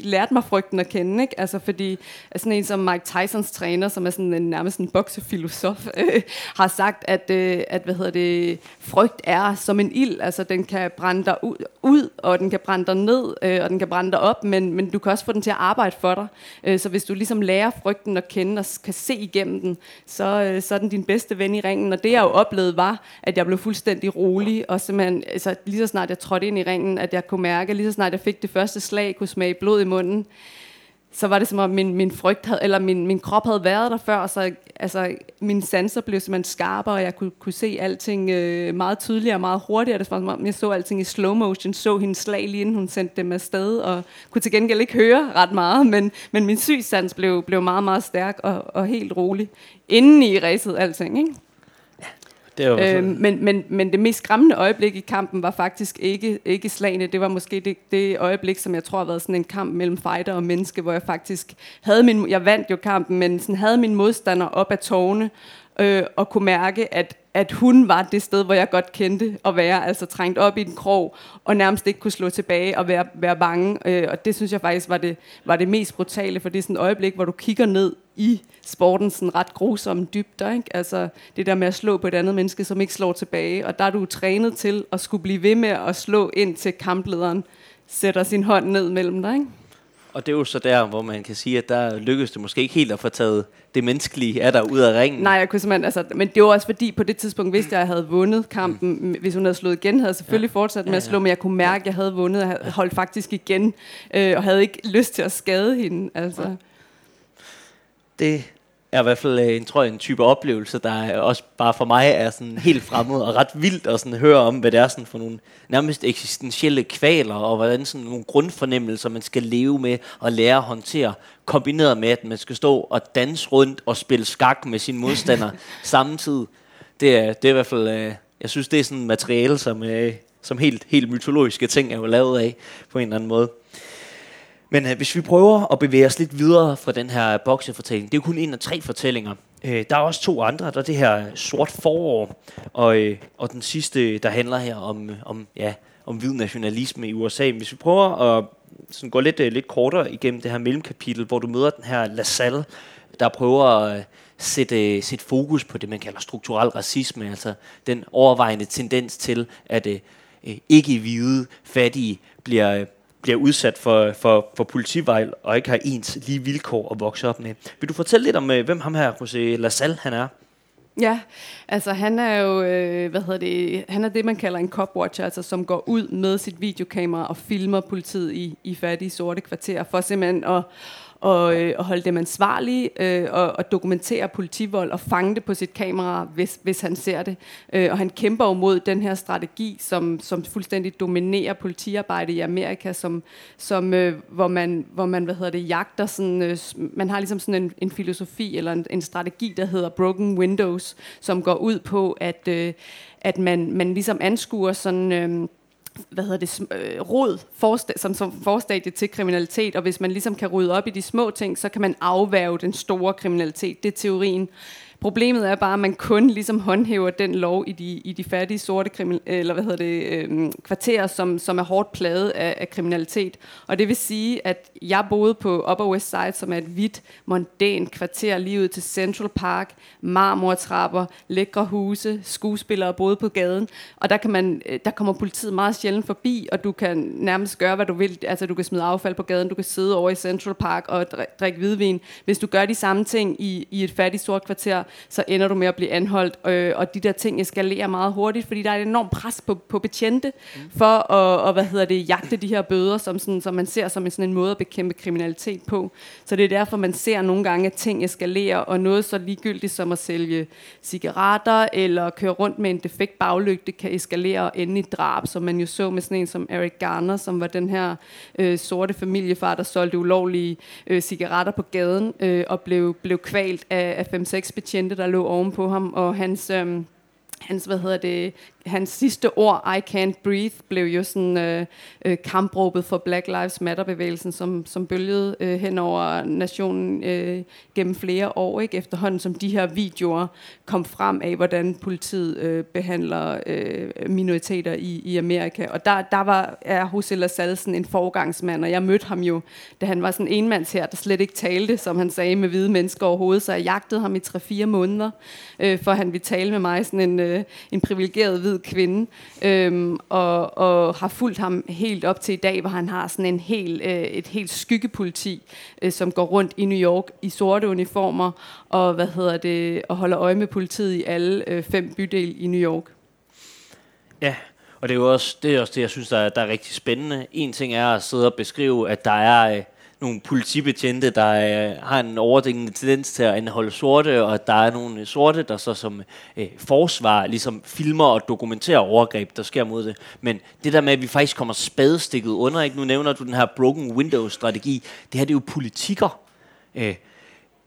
lærte mig frygten at kende, ikke? Altså fordi sådan en som Mike Tysons træner, som er sådan en nærmest en boksefilosof, øh, har sagt, at, øh, at hvad hedder det, frygt er som en ild, altså den kan brænde dig ud, ud og den kan brænde dig ned, øh, og den kan brænde dig op, men, men du kan også få den til at arbejde for dig. Øh, så hvis du ligesom lærer frygten at kende og kan se igennem den, så, øh, så er den din bedste ven i ringen. Og det jeg jo oplevede var, at jeg blev fuldstændig rolig, og simpelthen, altså, lige så snart jeg trådte ind i ringen, at jeg kunne mærke, lige så snart jeg fik det første slag, kunne smage blod i munden, så var det som om min, min frygt havde, eller min, min krop havde været der før, så altså, mine sanser blev simpelthen skarpere, og jeg kunne, kunne se alting øh, meget tydeligere og meget hurtigere. Det var som om, jeg så alting i slow motion, så hendes slag lige inden hun sendte dem afsted, og kunne til gengæld ikke høre ret meget, men, men min sygsans blev, blev meget, meget stærk og, og helt rolig. Inden i ræset alting, ikke? Det var jo Øh, men, men, men det mest skræmmende øjeblik i kampen var faktisk ikke, ikke slagene. Det var måske det, det øjeblik, som jeg tror har været sådan en kamp mellem fighter og menneske, hvor jeg faktisk havde min... Jeg vandt jo kampen, men sådan havde min modstander op af tårne øh, og kunne mærke, at, at hun var det sted, hvor jeg godt kendte at være, altså trængt op i den krog, og nærmest ikke kunne slå tilbage og være, være bange. Øh, og det synes jeg faktisk var det, var det mest brutale, for det er sådan et øjeblik, hvor du kigger ned i sporten sådan ret grusomme dybder. Ikke? Altså det der med at slå på et andet menneske, som ikke slår tilbage. Og der er du trænet til at skulle blive ved med at slå ind til kamplederen sætter sin hånd ned mellem dig. Ikke? Og det er jo så der, hvor man kan sige, at der lykkedes det måske ikke helt at få taget det menneskelige af der ud af ringen. Nej, jeg kunne simpelthen, altså, men det var også fordi, på det tidspunkt vidste jeg, at jeg havde vundet kampen. Mm. Hvis hun havde slået igen, havde jeg selvfølgelig ja. fortsat med at slå, men jeg kunne mærke, at jeg havde vundet. Havde holdt faktisk igen, øh, og havde ikke lyst til at skade hende. Altså. Ja. Det er i hvert fald øh, en, tror jeg, en type oplevelse, der er også bare for mig er sådan helt fremmed og ret vildt at sådan høre om, hvad det er sådan for nogle nærmest eksistentielle kvaler, og hvordan sådan nogle grundfornemmelser, man skal leve med og lære at håndtere, kombineret med, at man skal stå og danse rundt og spille skak med sin modstander samtidig. Det er, det er i hvert fald, øh, jeg synes, det er sådan materiale, som, øh, som helt, helt mytologiske ting er jo lavet af på en eller anden måde. Men øh, hvis vi prøver at bevæge os lidt videre fra den her boksefortælling, det er jo kun en af tre fortællinger. Øh, der er også to andre, der er det her sort forår, og, øh, og den sidste, der handler her om, øh, om, ja, om hvid nationalisme i USA. Hvis vi prøver at sådan gå lidt, øh, lidt kortere igennem det her mellemkapitel, hvor du møder den her LaSalle, der prøver at øh, sætte, øh, sætte fokus på det, man kalder strukturel racisme, altså den overvejende tendens til, at øh, øh ikke-hvide, fattige bliver bliver udsat for, for, for politivejl og ikke har ens lige vilkår at vokse op med. Vil du fortælle lidt om, øh, hvem ham her, José Lasalle, han er? Ja, altså han er jo, øh, hvad hedder det, han er det, man kalder en copwatcher, altså som går ud med sit videokamera og filmer politiet i, i fattige sorte kvarterer, for simpelthen at, og, øh, og holde dem ansvarlige øh, og, og dokumentere politivold og fange det på sit kamera, hvis, hvis han ser det. Øh, og han kæmper jo mod den her strategi, som, som fuldstændig dominerer politiarbejde i Amerika, som, som, øh, hvor, man, hvor man hvad hedder det, jagter sådan, øh, man har ligesom sådan en, en filosofi eller en, en strategi, der hedder Broken Windows, som går ud på, at, øh, at man, man ligesom anskuer sådan... Øh, hvad hedder det, øh, rod forsta- som, som forstadie til kriminalitet, og hvis man ligesom kan rydde op i de små ting, så kan man afværge den store kriminalitet. Det er teorien. Problemet er bare, at man kun ligesom håndhæver den lov i de, i de fattige sorte krimin, eller hvad hedder det, øhm, kvarterer, som, som er hårdt plaget af, af kriminalitet. Og det vil sige, at jeg boede på Upper West Side, som er et hvidt, mondænt kvarter lige ud til Central Park, marmortrapper, lækre huse, skuespillere boede på gaden. Og der, kan man, øh, der kommer politiet meget sjældent forbi, og du kan nærmest gøre, hvad du vil. Altså, du kan smide affald på gaden, du kan sidde over i Central Park og drikke hvidvin. Hvis du gør de samme ting i, i et fattigt sort kvarter, så ender du med at blive anholdt, øh, og de der ting eskalerer meget hurtigt, fordi der er et enormt pres på, på betjente mm. for at og, hvad hedder det, jagte de her bøder, som, sådan, som man ser som en, sådan en måde at bekæmpe kriminalitet på. Så det er derfor, man ser nogle gange, at ting eskalerer, og noget så ligegyldigt som at sælge cigaretter, eller køre rundt med en defekt baglygte, kan eskalere og ende i drab, som man jo så med sådan en som Eric Garner, som var den her øh, sorte familiefar, der solgte ulovlige øh, cigaretter på gaden, øh, og blev, blev kvalt af, af 5-6 betjente betjente, der lå ovenpå ham, og hans, øhm, hans, hvad hedder det, hans sidste ord, I can't breathe, blev jo sådan øh, øh, kampråbet for Black Lives Matter-bevægelsen, som, som bølgede øh, hen over nationen øh, gennem flere år, ikke? efterhånden som de her videoer kom frem af, hvordan politiet øh, behandler øh, minoriteter i, i Amerika. Og der, der var er Jose Salsen en forgangsmand, og jeg mødte ham jo, da han var sådan en mands her, der slet ikke talte, som han sagde, med hvide mennesker overhovedet, så jeg jagtede ham i 3-4 måneder, øh, for han ville tale med mig, sådan en, øh, en privilegeret hvid kvinde, øhm, og, og har fulgt ham helt op til i dag, hvor han har sådan en hel, øh, et helt skyggepoliti, øh, som går rundt i New York i sorte uniformer, og hvad hedder det, og holder øje med politiet i alle øh, fem bydele i New York. Ja, og det er jo også det, er også det jeg synes, der er, der er rigtig spændende. En ting er at sidde og beskrive, at der er, øh, nogle politibetjente, der øh, har en overdækkende tendens til at anholde sorte, og der er nogle sorte, der så som øh, forsvar ligesom filmer og dokumenterer overgreb, der sker mod det. Men det der med, at vi faktisk kommer spadestikket under, ikke? nu nævner du den her broken window-strategi, det her det er jo politikker. Øh,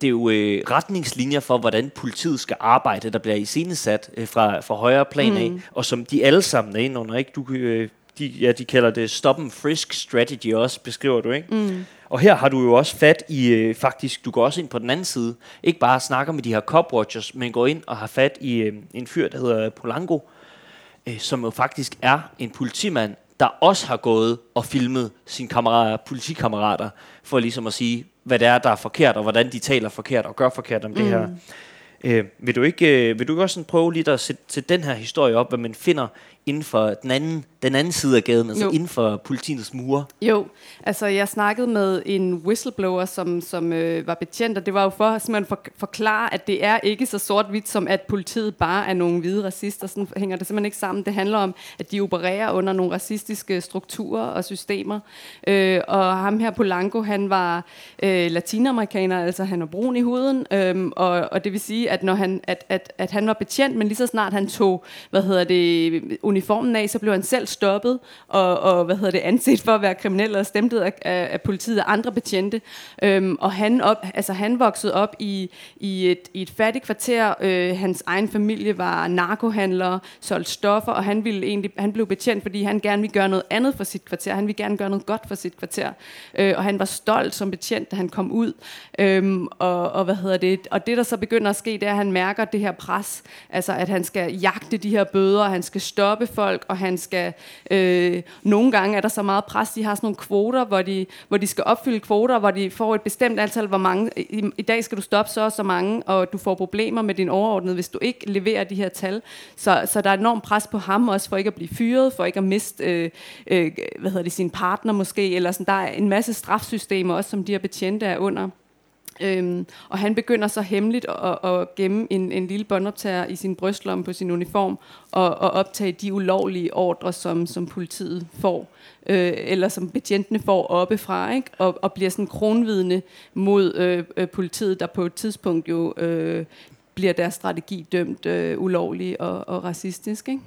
det er jo øh, retningslinjer for, hvordan politiet skal arbejde, der bliver iscenesat øh, fra, fra højere plan mm. af, og som de alle sammen er inde under. Ikke? Du, øh, de, ja, de kalder det stop and frisk strategy også, beskriver du, ikke? Mm. Og her har du jo også fat i, øh, faktisk, du går også ind på den anden side, ikke bare snakker med de her cop-watchers, men går ind og har fat i øh, en fyr, der hedder Polanco, øh, som jo faktisk er en politimand, der også har gået og filmet sine kammerater, politikammerater, for ligesom at sige, hvad det er, der er forkert, og hvordan de taler forkert og gør forkert om mm. det her. Øh, vil, du ikke, øh, vil du ikke også sådan prøve lige at sætte, sætte den her historie op, hvad man finder inden for den anden, den anden side af gaden, altså jo. inden for politiets mure? Jo, altså jeg snakkede med en whistleblower, som, som øh, var betjent, og det var jo for at for, forklare, at det er ikke så sort-hvidt, som at politiet bare er nogle hvide racister. Sådan hænger det simpelthen ikke sammen. Det handler om, at de opererer under nogle racistiske strukturer og systemer. Øh, og ham her, Polanco, han var øh, latinamerikaner, altså han er brun i huden, øh, og, og det vil sige, at, når han, at, at, at han var betjent, men lige så snart han tog, hvad hedder det, uniformen af, så blev han selv stoppet og, og hvad hedder det, anset for at være kriminel og stemtet af, af, af politiet og andre betjente. Øhm, og han, op, altså, han voksede op i, i, et, i et fattigt kvarter. Øh, hans egen familie var narkohandlere, solgte stoffer, og han, ville egentlig, han blev betjent, fordi han gerne ville gøre noget andet for sit kvarter. Han ville gerne gøre noget godt for sit kvarter. Øh, og han var stolt som betjent, da han kom ud. Øhm, og, og, hvad hedder det? og det, der så begynder at ske, det er, at han mærker det her pres. Altså, at han skal jagte de her bøder, han skal stoppe stoppe folk, og han skal... Øh, nogle gange er der så meget pres, de har sådan nogle kvoter, hvor de, hvor de skal opfylde kvoter, hvor de får et bestemt antal, hvor mange... I, i dag skal du stoppe så og så mange, og du får problemer med din overordnede, hvis du ikke leverer de her tal. Så, så der er enormt pres på ham også, for ikke at blive fyret, for ikke at miste øh, øh, hvad hedder det, sin partner måske, eller sådan, der er en masse strafsystemer også, som de her betjente er under. Øhm, og han begynder så hemmeligt at, at gemme en, en lille båndoptager i sin brystlomme på sin uniform og, og optage de ulovlige ordre, som, som politiet får, øh, eller som betjentene får oppefra, ikke? Og, og bliver sådan kronvidne mod øh, øh, politiet, der på et tidspunkt jo øh, bliver deres strategi dømt øh, ulovlig og, og racistisk. Ikke?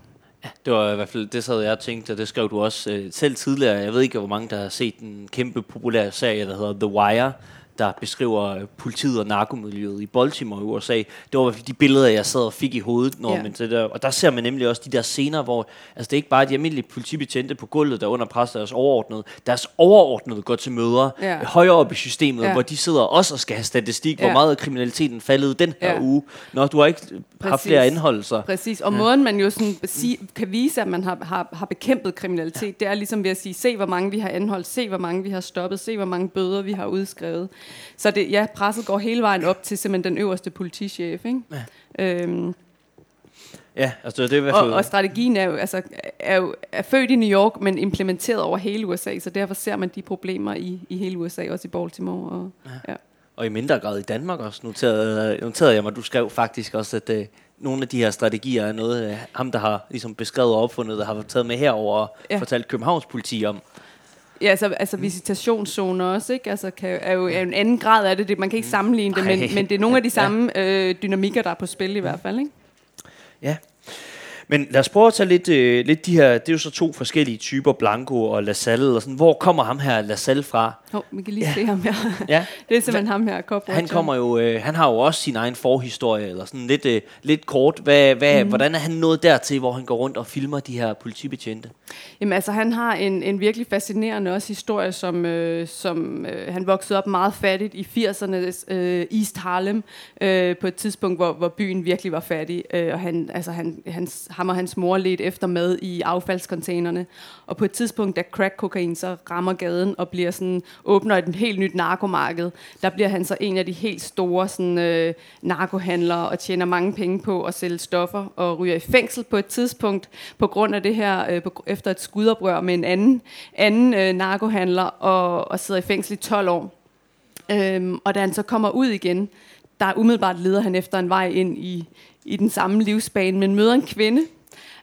Ja, det var i hvert fald det, sad jeg og tænkte, og det skrev du også øh, selv tidligere. Jeg ved ikke, hvor mange, der har set en kæmpe populær serie, der hedder The Wire, der beskriver politiet og narkomiljøet i Baltimore i USA. Det var i hvert fald de billeder, jeg sad og fik i hovedet. Når yeah. man det der, og der ser man nemlig også de der scener, hvor altså det er ikke bare de almindelige politibetjente på gulvet, der under pres deres overordnede. Deres overordnede går til møder yeah. højere op i systemet, yeah. hvor de sidder også og skal have statistik, yeah. hvor meget kriminaliteten faldet den her yeah. uge. Når du har ikke Præcis. haft flere anholdelser. Præcis, og ja. måden man jo sådan kan vise, at man har, har, har bekæmpet kriminalitet, ja. det er ligesom ved at sige, se hvor mange vi har anholdt, se hvor mange vi har stoppet, se hvor mange bøder vi har udskrevet. Så det, ja, presset går hele vejen op til simpelthen den øverste politichef. Ikke? Ja. Øhm, Ja, altså det er i hvert fald... Og, og strategien er jo, altså, er jo er født i New York, men implementeret over hele USA, så derfor ser man de problemer i, i hele USA, også i Baltimore. Og, ja. Ja. og i mindre grad i Danmark også, noterede, noterede jeg mig, du skrev faktisk også, at uh, nogle af de her strategier er noget, uh, ham der har ligesom beskrevet og opfundet, der har taget med herover og ja. fortalt Københavns politi om. Ja, altså, altså visitationszoner også, ikke? Altså, kan, er jo er en anden grad af det. det man kan ikke sammenligne det, men, men det er nogle af de samme øh, dynamikker, der er på spil i hvert fald, ikke? Ja. Men lad os prøve at tage lidt, øh, lidt de her, det er jo så to forskellige typer, Blanco og LaSalle, og sådan. hvor kommer ham her LaSalle fra? Oh, vi kan lige ja. se ham her. ja. Det er simpelthen ham her, Cop Han kommer jo, øh, han har jo også sin egen forhistorie, eller sådan lidt, øh, lidt kort. Hvad, hvad, mm. Hvordan er han nået dertil, hvor han går rundt og filmer de her politibetjente? Jamen altså, han har en, en virkelig fascinerende også historie, som, øh, som øh, han voksede op meget fattigt i 80'ernes øh, East Harlem, øh, på et tidspunkt, hvor, hvor byen virkelig var fattig, øh, og han, altså, han, hans, ham og hans mor lidt efter mad i affaldscontainerne. Og på et tidspunkt, da crack-kokain så rammer gaden og bliver sådan, åbner et helt nyt narkomarked, der bliver han så en af de helt store sådan, øh, narkohandlere og tjener mange penge på at sælge stoffer og ryger i fængsel på et tidspunkt på grund af det her, øh, på, efter et skudoprør med en anden, anden øh, narkohandler og, og sidder i fængsel i 12 år. Øhm, og da han så kommer ud igen, der umiddelbart leder han efter en vej ind i, i den samme livsbane, men møder en kvinde,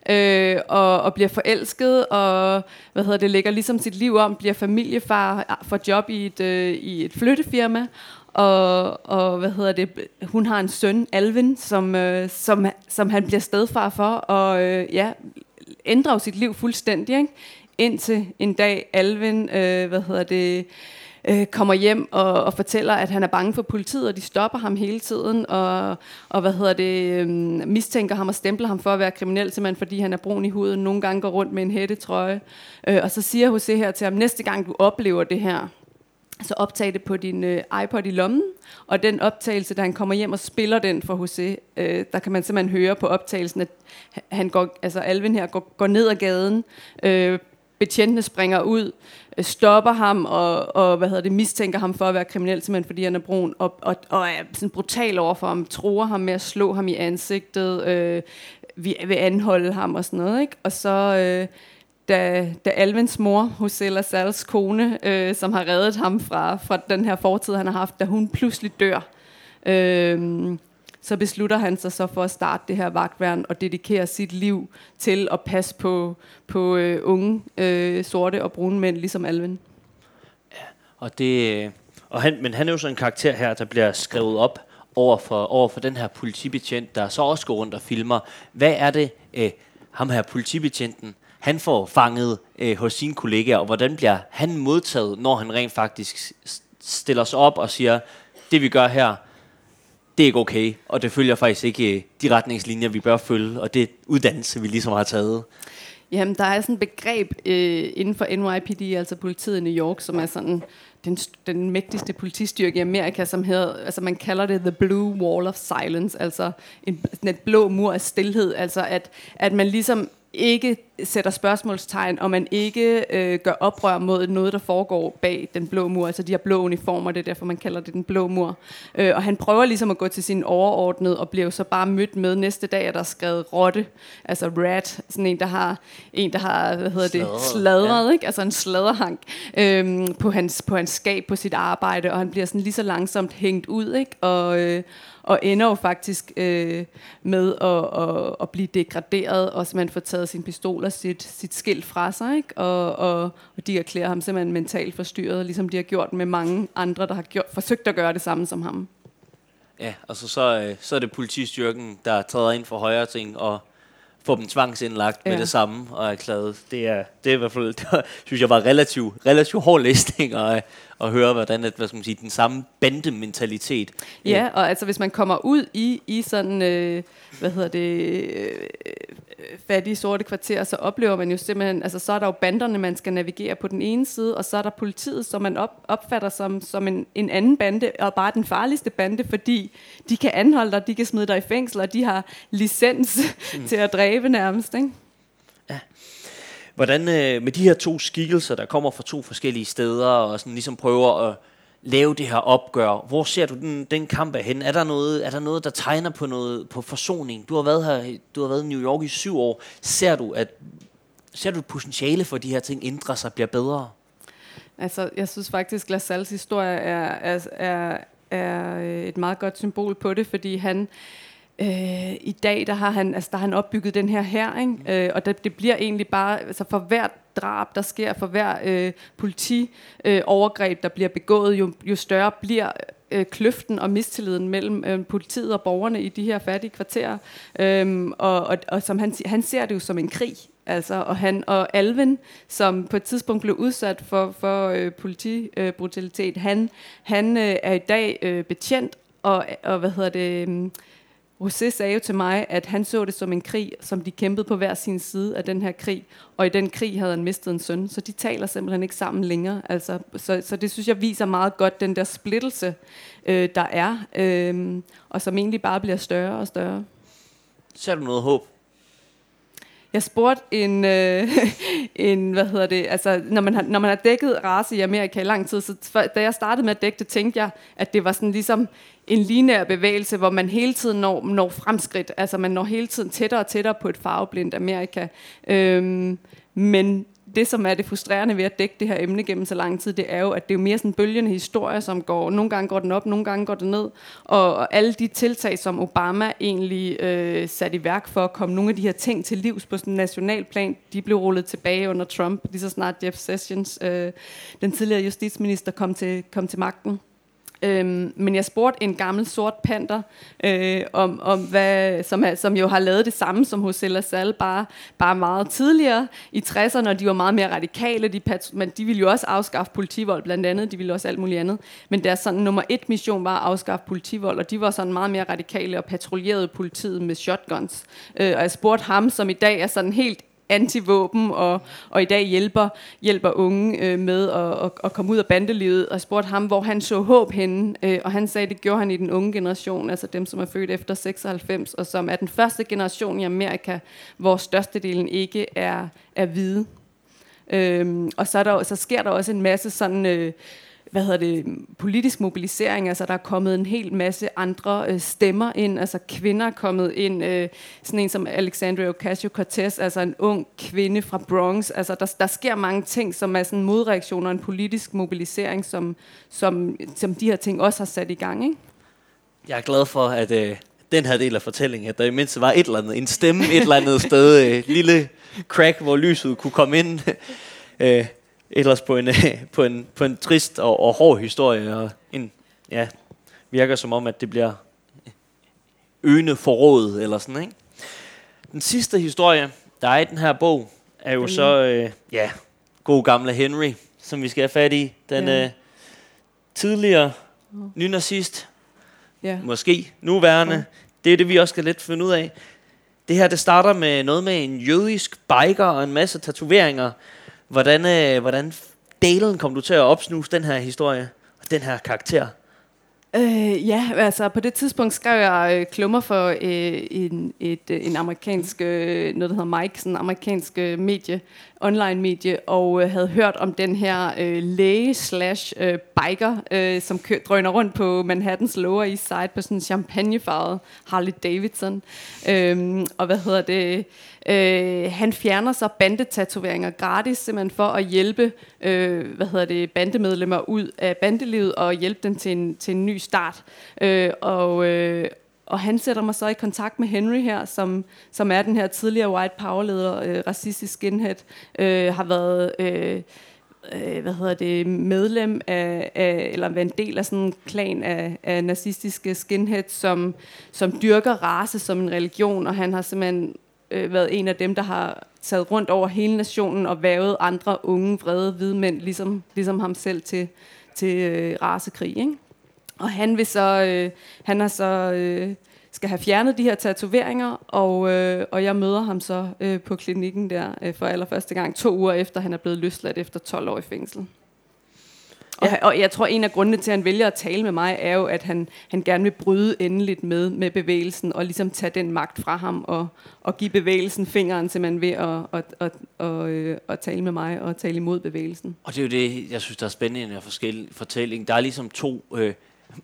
øh, og, og bliver forelsket, og hvad hedder det, lægger ligesom sit liv om, bliver familiefar, får job i et, øh, i et flyttefirma, og, og hvad hedder det, hun har en søn, Alvin, som, øh, som, som han bliver stedfar for, og øh, ja, ændrer sit liv fuldstændig, ikke? indtil en dag Alvin, øh, hvad hedder det, øh, Øh, kommer hjem og, og fortæller, at han er bange for politiet, og de stopper ham hele tiden, og, og hvad hedder det, øh, mistænker ham og stempler ham for at være kriminel, simpelthen fordi han er brun i huden, nogle gange går rundt med en hættetrøje. Øh, og så siger Jose her til ham, næste gang du oplever det her, så optag det på din øh, iPod i lommen, og den optagelse, da han kommer hjem og spiller den for Jose, øh, der kan man simpelthen høre på optagelsen, at han går, altså Alvin her går, går ned ad gaden, øh, betjentene springer ud, Øh, stopper ham og, og hvad hedder det, mistænker ham for at være kriminel, simpelthen fordi han er brun, og, og, og er sådan brutal over for ham, tror ham med at slå ham i ansigtet, øh, vi vil anholde ham og sådan noget. Ikke? Og så... Øh, da, da Alvins mor, Hosella Sals kone, øh, som har reddet ham fra, fra den her fortid, han har haft, da hun pludselig dør, øh, så beslutter han sig så for at starte det her vagtværn og dedikere sit liv til at passe på, på øh, unge, øh, sorte og brune mænd, ligesom Alvin. Ja, og det, øh, og han, men han er jo sådan en karakter her, der bliver skrevet op over for, over for den her politibetjent, der så også går rundt og filmer. Hvad er det, øh, ham her politibetjenten, han får fanget øh, hos sine kollegaer, og hvordan bliver han modtaget, når han rent faktisk stiller sig op og siger, det vi gør her, det er ikke okay, og det følger faktisk ikke øh, de retningslinjer, vi bør følge, og det uddannelse, vi ligesom har taget. Jamen, der er sådan et begreb øh, inden for NYPD, altså politiet i New York, som er sådan den, den mægtigste politistyrke i Amerika, som hedder, altså man kalder det the blue wall of silence, altså en, en blå mur af stillhed, altså at, at man ligesom ikke sætter spørgsmålstegn, og man ikke øh, gør oprør mod noget, der foregår bag den blå mur, altså de her blå uniformer, det er derfor, man kalder det den blå mur. Øh, og han prøver ligesom at gå til sin overordnede, og bliver så bare mødt med næste dag, at der er skrevet rotte, altså rat, sådan en, der har, en, der har hvad hedder det, sladret, ja. ikke? altså en sladerhank, øh, på, hans, på hans skab, på sit arbejde, og han bliver sådan lige så langsomt hængt ud, ikke? Og, øh, og ender jo faktisk øh, med at, at, at blive degraderet, og simpelthen få taget sin pistol og sit, sit skilt fra sig, ikke? Og, og, og de erklærer ham simpelthen mentalt forstyrret, ligesom de har gjort med mange andre, der har gjort, forsøgt at gøre det samme som ham. Ja, altså så, øh, så er det politistyrken, der træder ind for højere ting, og få dem tvangsindlagt ja. med det samme og erklæret. Det er, det er i hvert fald, det synes jeg var relativt, relativt hård læsning at, at høre, hvordan at, hvad skal man sige, den samme bandementalitet. Ja, og altså hvis man kommer ud i, i sådan, øh, hvad hedder det, øh, fattige sorte kvarter, så oplever man jo simpelthen, altså så er der jo banderne, man skal navigere på den ene side, og så er der politiet, som man op, opfatter som, som en, en anden bande, og bare den farligste bande, fordi de kan anholde dig, de kan smide dig i fængsel, og de har licens mm. til at dræbe nærmest, ikke? Ja. Hvordan øh, med de her to skikkelser, der kommer fra to forskellige steder, og sådan ligesom prøver at lave det her opgør. Hvor ser du den, den kamp hen? Er der noget, er der noget, der tegner på noget på forsoning? Du har været her, du har været i New York i syv år. Ser du, at ser du et potentiale for, at de her ting ændrer sig, bliver bedre? Altså, jeg synes faktisk, Lasalles historie er, er, er, er et meget godt symbol på det, fordi han, Øh, Øh, I dag der har han altså der har han opbygget den her her, ikke? Øh, og det, det bliver egentlig bare altså for hvert drab der sker, for hver øh, politi øh, overgreb der bliver begået, jo, jo større bliver øh, kløften og mistilliden mellem øh, politiet og borgerne i de her fattige kvarterer. Øh, og, og, og som han han ser det jo som en krig. Altså, og han og Alvin, som på et tidspunkt blev udsat for, for øh, politibrutalitet, øh, han, han øh, er i dag øh, betjent, og, og hvad hedder det... Øh, José sagde jo til mig, at han så det som en krig, som de kæmpede på hver sin side af den her krig. Og i den krig havde han mistet en søn, så de taler simpelthen ikke sammen længere. Altså, så, så det synes jeg viser meget godt den der splittelse, øh, der er, øh, og som egentlig bare bliver større og større. Ser du noget håb jeg spurgte en, øh, en, hvad hedder det, altså når man, har, når man har dækket race i Amerika i lang tid, så for, da jeg startede med at dække det, tænkte jeg, at det var sådan ligesom en lineær bevægelse, hvor man hele tiden når, når fremskridt, altså man når hele tiden tættere og tættere på et farveblindt Amerika. Øhm, men det, som er det frustrerende ved at dække det her emne gennem så lang tid, det er jo, at det er jo mere sådan en bølgende historie, som går, nogle gange går den op, nogle gange går den ned, og, og alle de tiltag, som Obama egentlig øh, satte i værk for at komme nogle af de her ting til livs på sådan en national plan, de blev rullet tilbage under Trump, lige så snart Jeff Sessions, øh, den tidligere justitsminister, kom til, kom til magten. Øhm, men jeg spurgte en gammel sort panter, øh, om, om hvad, som, som jo har lavet det samme som hos Lassalle, bare, bare meget tidligere i 60'erne, og de var meget mere radikale, de, men de ville jo også afskaffe politivold blandt andet, de ville også alt muligt andet. Men deres sådan, nummer et mission var at afskaffe politivold, og de var sådan meget mere radikale og patruljerede politiet med shotguns. Øh, og jeg spurgte ham, som i dag er sådan helt antivåben og, og i dag hjælper, hjælper unge øh, med at, at, at komme ud af bandelivet og spurgte ham, hvor han så håb henne. Øh, og han sagde, det gjorde han i den unge generation, altså dem, som er født efter 96, og som er den første generation i Amerika, hvor størstedelen ikke er, er hvide. Øh, og så, er der, så sker der også en masse sådan... Øh, hvad hedder det, politisk mobilisering, altså der er kommet en hel masse andre øh, stemmer ind, altså kvinder er kommet ind, øh, sådan en som Alexandria Ocasio-Cortez, altså en ung kvinde fra Bronx, altså der, der sker mange ting, som er sådan modreaktioner, en politisk mobilisering, som, som, som de her ting også har sat i gang, ikke? Jeg er glad for, at øh, den her del af fortællingen, at der i var et eller andet, en stemme et eller andet sted, øh, lille crack, hvor lyset kunne komme ind. øh, ellers på en, på en, på en trist og, og hård historie, og en, ja, virker som om, at det bliver øgende forrådet, eller sådan, ikke? Den sidste historie, der er i den her bog, er jo så, øh, ja, god gamle Henry, som vi skal have fat i. Den ja. øh, tidligere nynazist, ja. måske nuværende. Ja. Det er det, vi også skal lidt finde ud af. Det her, det starter med noget med en jødisk biker og en masse tatoveringer, Hvordan, øh, hvordan dalen kom du til at opsnuse den her historie og den her karakter? Øh, ja, altså på det tidspunkt skrev jeg øh, klummer for øh, en, et, øh, en amerikansk, øh, noget der hedder Mike, sådan en amerikansk øh, medie, online medie, og øh, havde hørt om den her øh, læge slash øh, biker, øh, som kø- drøner rundt på Manhattans Lower East Side på sådan en champagnefarvet Harley Davidson. Øh, og hvad hedder det? Øh, han fjerner så bandetatoveringer gratis, simpelthen for at hjælpe øh, hvad hedder det, bandemedlemmer ud af bandelivet og hjælpe dem til en, til en ny start. Øh, og, øh, og han sætter mig så i kontakt med Henry her, som, som er den her tidligere white power-leder, øh, racistisk skinhead, øh, har været... Øh, øh, hvad hedder det, medlem af, af eller være en del af sådan en klan af, af nazistiske skinheads, som, som dyrker race som en religion, og han har simpelthen øh, været en af dem, der har taget rundt over hele nationen og vævet andre unge, vrede, hvide mænd, ligesom, ligesom ham selv, til, til øh, rasekrig. Ikke? Og han vil så, øh, han har så, øh, skal have fjernet de her tatoveringer, og, øh, og jeg møder ham så øh, på klinikken der øh, for allerførste gang, to uger efter han er blevet løsladt efter 12 år i fængsel. Og, ja. og jeg tror, en af grundene til, at han vælger at tale med mig, er jo, at han, han gerne vil bryde endeligt med, med bevægelsen, og ligesom tage den magt fra ham, og, og give bevægelsen fingeren man ved at, at, at, at, at, at tale med mig, og tale imod bevægelsen. Og det er jo det, jeg synes, der er spændende i den her fortælling. Der er ligesom to øh,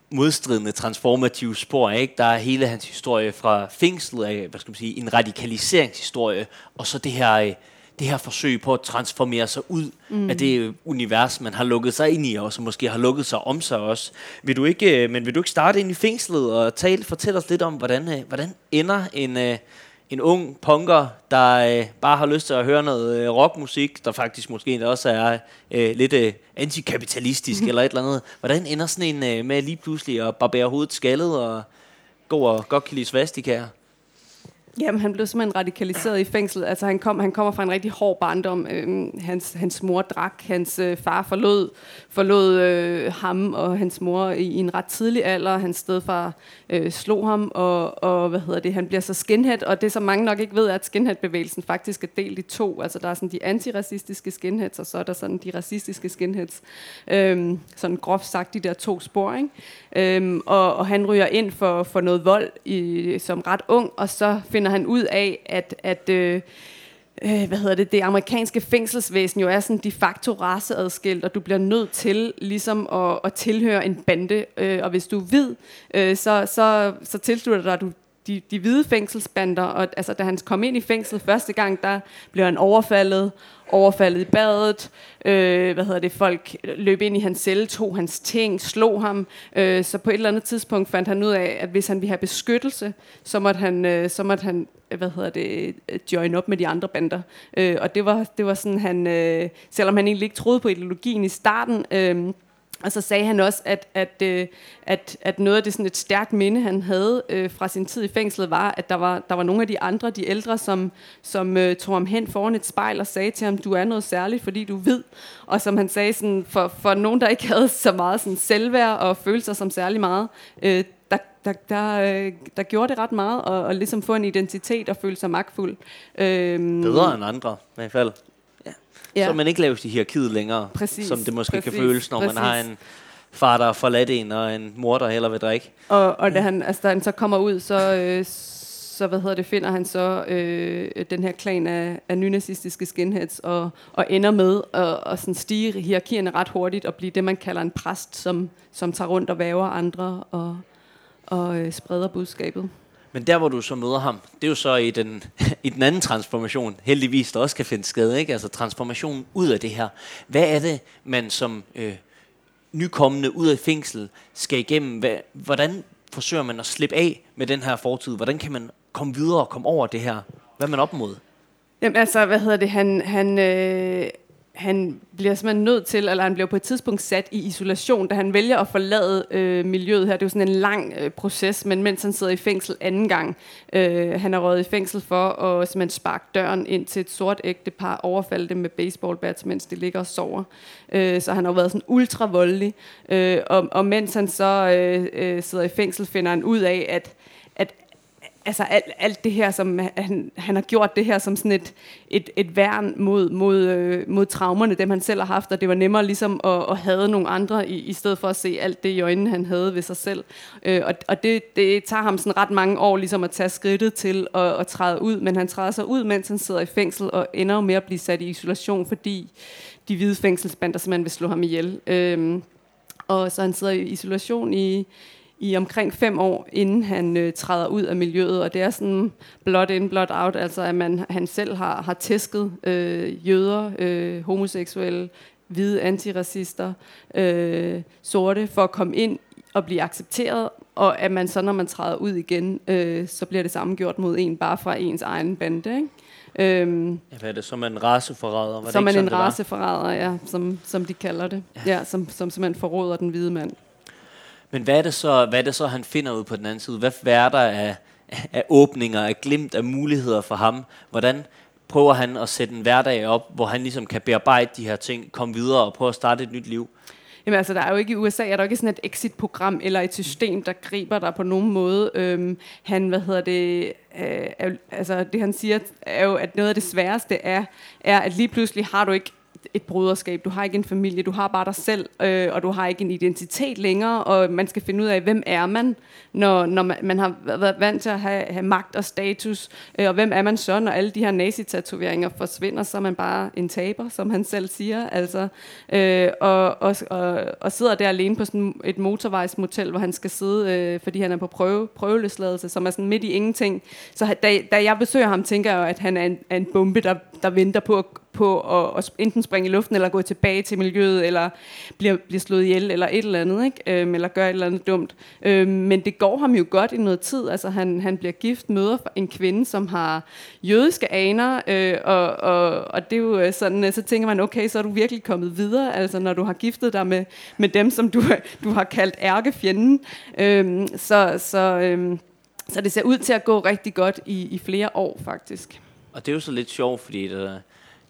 modstridende transformative spor, ikke? Der er hele hans historie fra fængslet af, hvad skal man sige, en radikaliseringshistorie, og så det her... Øh, det her forsøg på at transformere sig ud mm. af det univers, man har lukket sig ind i også, og måske har lukket sig om sig også. Vil du ikke, øh, men vil du ikke starte ind i fængslet og tale, fortælle os lidt om, hvordan, øh, hvordan ender en, en ung punker, der øh, bare har lyst til at høre noget øh, rockmusik, der faktisk måske også er øh, lidt øh, antikapitalistisk eller et eller andet. Hvordan ender sådan en øh, med lige pludselig at barbere hovedet skaldet og gå og godt kan lide svastikaer? Jamen, han blev simpelthen radikaliseret i fængsel. Altså, han, kom, han kommer fra en rigtig hård barndom. Øhm, hans, hans mor drak, hans øh, far forlod, forlod øh, ham og hans mor i, i en ret tidlig alder. Hans stedfar øh, slog ham, og, og hvad hedder det, han bliver så skinhead. Og det, som mange nok ikke ved, er, at skinhead-bevægelsen faktisk er delt i to. Altså, der er sådan de antiracistiske skinheads, og så er der sådan de racistiske skinheads. Øhm, sådan groft sagt, de der to spor, ikke? Øhm, og, og han ryger ind for, for noget vold i, som ret ung, og så finder han ud af, at, at øh, øh, hvad hedder det, det amerikanske fængselsvæsen jo er sådan de facto raceadskilt, og du bliver nødt til ligesom at, at tilhøre en bande. Øh, og hvis du er hvid, øh, så, så, så tilslutter dig du de, de hvide fængselsbander, og altså, da han kom ind i fængslet første gang, der blev han overfaldet, overfaldet i badet, øh, hvad hedder det, folk løb ind i hans celle, tog hans ting, slog ham, øh, så på et eller andet tidspunkt fandt han ud af, at hvis han ville have beskyttelse, så måtte han, øh, så måtte han hvad hedder det, join op med de andre bander. Øh, og det var, det var sådan, han, øh, selvom han egentlig ikke troede på ideologien i starten, øh, og så sagde han også, at, at, øh, at, at noget af det sådan et stærkt minde, han havde øh, fra sin tid i fængslet, var, at der var, der var nogle af de andre, de ældre, som, som øh, tog ham hen foran et spejl og sagde til ham, du er noget særligt, fordi du ved. Og som han sagde, sådan, for, for nogen, der ikke havde så meget sådan, selvværd og følte sig som særlig meget, øh, der, der, der, øh, der gjorde det ret meget at, og ligesom få en identitet og føle sig magtfuld. Øhm, Bedre end andre, i hvert fald. Ja. Så man ikke laves i hierarkiet længere, præcis, som det måske præcis, kan føles, når præcis. man har en far, der er forladt en, og en mor, der heller vil drikke. Og, og da, han, altså, da han så kommer ud, så, øh, så hvad hedder det, finder han så øh, den her klan af, af nynazistiske skinheads, og, og ender med at og sådan stige hierarkierne ret hurtigt, og blive det, man kalder en præst, som, som tager rundt og væver andre, og, og øh, spreder budskabet. Men der, hvor du så møder ham, det er jo så i den, i den anden transformation, heldigvis, der også kan finde skade, ikke? Altså transformationen ud af det her. Hvad er det, man som øh, nykommende ud af fængsel skal igennem? Hvad, hvordan forsøger man at slippe af med den her fortid? Hvordan kan man komme videre og komme over det her? Hvad er man op mod? Jamen altså, hvad hedder det? Han, han, øh, han bliver simpelthen nødt til, eller han bliver på et tidspunkt sat i isolation, da han vælger at forlade øh, miljøet her. Det er jo sådan en lang øh, proces, men mens han sidder i fængsel anden gang, øh, han er røget i fængsel for at simpelthen sparke døren ind til et sort ægte par, overfalde dem med baseballbats, mens de ligger og sover. Øh, så han har været sådan ultra voldelig. Øh, og, og mens han så øh, øh, sidder i fængsel, finder han ud af, at altså alt, alt det her, som han, han har gjort det her som sådan et, et, et værn mod, mod, øh, mod traumerne, dem han selv har haft, og det var nemmere ligesom at, at have nogle andre, i, i stedet for at se alt det i øjnene, han havde ved sig selv. Øh, og og det, det tager ham sådan ret mange år ligesom at tage skridtet til at, at træde ud, men han træder sig ud, mens han sidder i fængsel, og ender med at blive sat i isolation, fordi de hvide fængselsbander simpelthen vil slå ham ihjel. Øh, og så han sidder i isolation i i omkring fem år, inden han øh, træder ud af miljøet. Og det er sådan blot in, blot out, altså at man, han selv har, har tæsket øh, jøder, øh, homoseksuelle, hvide antiracister, øh, sorte, for at komme ind og blive accepteret, og at man så, når man træder ud igen, øh, så bliver det samme gjort mod en, bare fra ens egen bande, ikke? Øhm, ja, hvad er det? Som en raceforræder? Var som det ikke en raceforræder, ja, som, som de kalder det. Ja, ja som, som simpelthen forråder den hvide mand. Men hvad er, det så, hvad er det så, han finder ud på den anden side? Hvad, er der af, af åbninger, af glimt, af muligheder for ham? Hvordan prøver han at sætte en hverdag op, hvor han ligesom kan bearbejde de her ting, komme videre og prøve at starte et nyt liv? Jamen altså, der er jo ikke i USA, er der ikke sådan et exit-program eller et system, der griber dig på nogen måde. Øhm, han, hvad hedder det, øh, er, altså det han siger, er jo, at noget af det sværeste er, er, at lige pludselig har du ikke et broderskab, du har ikke en familie, du har bare dig selv, øh, og du har ikke en identitet længere, og man skal finde ud af, hvem er man, når, når man, man har været vant til at have, have magt og status, øh, og hvem er man så, når alle de her nazitatoveringer forsvinder, så er man bare en taber, som han selv siger, altså, øh, og, og, og, og sidder der alene på sådan et motorvejsmotel, hvor han skal sidde, øh, fordi han er på prøve, prøveløsladelse, som er sådan midt i ingenting. Så da, da jeg besøger ham, tænker jeg at han er en, er en bombe, der, der venter på at på at, at enten springe i luften, eller gå tilbage til miljøet, eller bliver, bliver slået ihjel, eller et eller andet, ikke? Øhm, eller gør et eller andet dumt. Øhm, men det går ham jo godt i noget tid. Altså, han, han bliver gift, møder en kvinde, som har jødiske aner, øh, og, og, og det er jo øh, sådan, øh, så tænker man, okay, så er du virkelig kommet videre, altså når du har giftet dig med, med dem, som du, du har kaldt ærkefjenden. Øhm, så, så, øhm, så det ser ud til at gå rigtig godt i, i flere år, faktisk. Og det er jo så lidt sjovt, fordi der,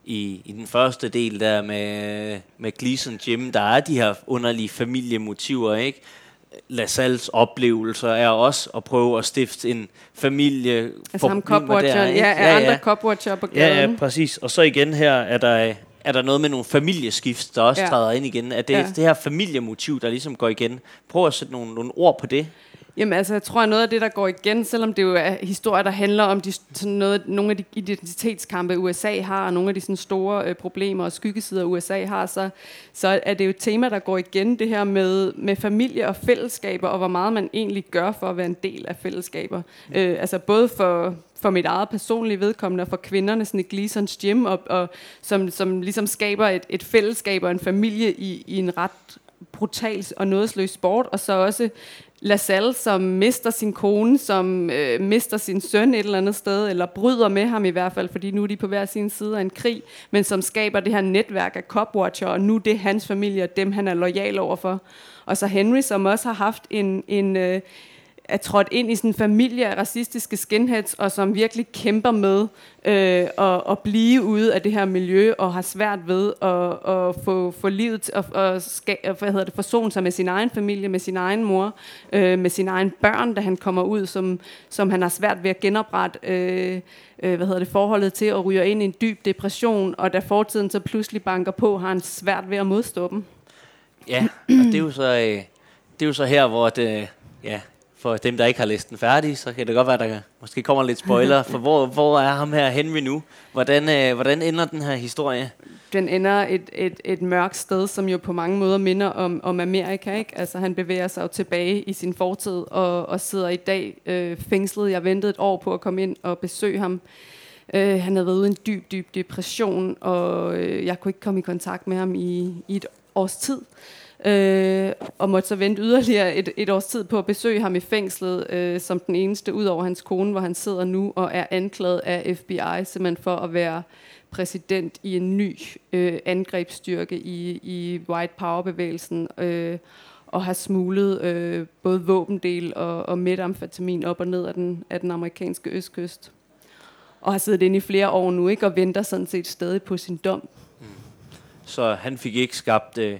i, i den første del der med, med Gleason Jim, der er de her underlige familiemotiver, ikke? Lassalles oplevelser er også at prøve at stifte en familie. Altså ham copwatcher, ja, ja, ja, andre copwatcher på gaden. Ja, ja, præcis. Og så igen her er der, er der noget med nogle familieskift, der også ja. træder ind igen. Er det ja. det her familiemotiv, der ligesom går igen? Prøv at sætte nogle, nogle ord på det. Jamen altså, jeg tror, at noget af det, der går igen, selvom det jo er historier, der handler om de, sådan noget, nogle af de identitetskampe, USA har, og nogle af de sådan store øh, problemer og skyggesider, USA har, så, så er det jo et tema, der går igen, det her med, med familie og fællesskaber, og hvor meget man egentlig gør for at være en del af fællesskaber. Mm. Øh, altså både for, for mit eget personlige vedkommende, og for kvinderne sådan i Gleasons Gym, og, og som, som ligesom skaber et, et fællesskab og en familie i, i en ret brutal og nådesløs sport, og så også LaSalle, som mister sin kone, som øh, mister sin søn et eller andet sted, eller bryder med ham i hvert fald, fordi nu er de på hver sin side af en krig, men som skaber det her netværk af copwatcher, og nu det er hans familie, og dem han er lojal overfor. Og så Henry, som også har haft en, en, øh, er trådt ind i sådan en familie af racistiske skinheads, og som virkelig kæmper med øh, at, at blive ude af det her miljø, og har svært ved at, at få, få livet og, at, at hvad hedder det, forsone sig med sin egen familie, med sin egen mor, øh, med sine egen børn, da han kommer ud, som, som han har svært ved at genoprette øh, øh, hvad hedder det, forholdet til, og ryger ind i en dyb depression, og da fortiden så pludselig banker på, har han svært ved at modstå dem. Ja, og det er jo så, øh, det er jo så her, hvor det, ja, for dem, der ikke har læst den færdig, så kan det godt være, der måske kommer lidt spoiler. For hvor, hvor er ham her Henry nu? Hvordan, øh, hvordan ender den her historie? Den ender et, et, et mørkt sted, som jo på mange måder minder om, om Amerika. Ikke? Altså, han bevæger sig jo tilbage i sin fortid og, og sidder i dag øh, fængslet. Jeg ventede et år på at komme ind og besøge ham. Øh, han havde været ude i en dyb, dyb depression, og øh, jeg kunne ikke komme i kontakt med ham i, i et års tid øh, og måtte så vente yderligere et, et års tid på at besøge ham i fængslet, øh, som den eneste ud over hans kone, hvor han sidder nu og er anklaget af FBI simpelthen for at være præsident i en ny øh, angrebsstyrke i, i White Power-bevægelsen, øh, og har smuglet øh, både våbendel og, og metamfetamin op og ned af den, af den amerikanske østkyst. Og har siddet inde i flere år nu, ikke, og venter sådan set stadig på sin dom. Mm. Så han fik ikke skabt øh,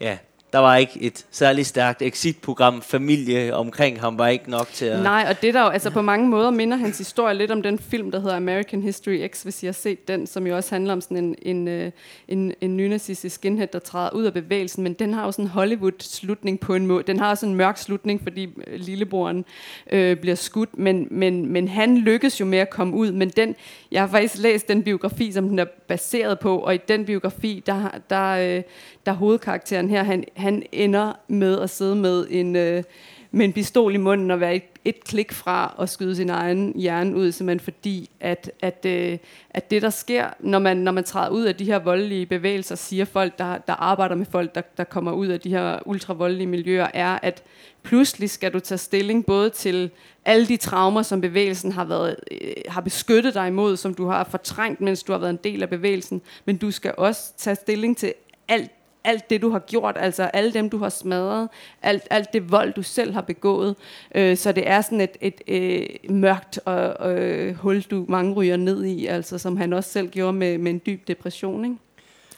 ja, der var ikke et særligt stærkt exit-program. Familie omkring ham var ikke nok til at... Nej, og det der jo, altså på mange måder minder hans historie lidt om den film, der hedder American History X, hvis I har set den, som jo også handler om sådan en, en, øh, en, en nynazistisk skinhead, der træder ud af bevægelsen, men den har jo sådan en Hollywood-slutning på en måde. Den har også en mørk slutning, fordi øh, lillebroren øh, bliver skudt, men, men, men han lykkes jo med at komme ud, men den, jeg har faktisk læst den biografi, som den er baseret på, og i den biografi, der, der, øh, der, der hovedkarakteren her, han, han ender med at sidde med en, øh, med en pistol i munden og være et, et klik fra at skyde sin egen hjerne ud, simpelthen fordi, at, at, øh, at det, der sker, når man, når man træder ud af de her voldelige bevægelser, siger folk, der, der arbejder med folk, der, der kommer ud af de her ultravoldelige miljøer, er, at pludselig skal du tage stilling både til alle de traumer, som bevægelsen har, været, øh, har beskyttet dig imod, som du har fortrængt, mens du har været en del af bevægelsen, men du skal også tage stilling til alt alt det, du har gjort, altså alle dem, du har smadret, alt, alt det vold, du selv har begået. Øh, så det er sådan et, et, et øh, mørkt og, øh, hul, du mange ryger ned i, altså som han også selv gjorde med, med en dyb depression, ikke?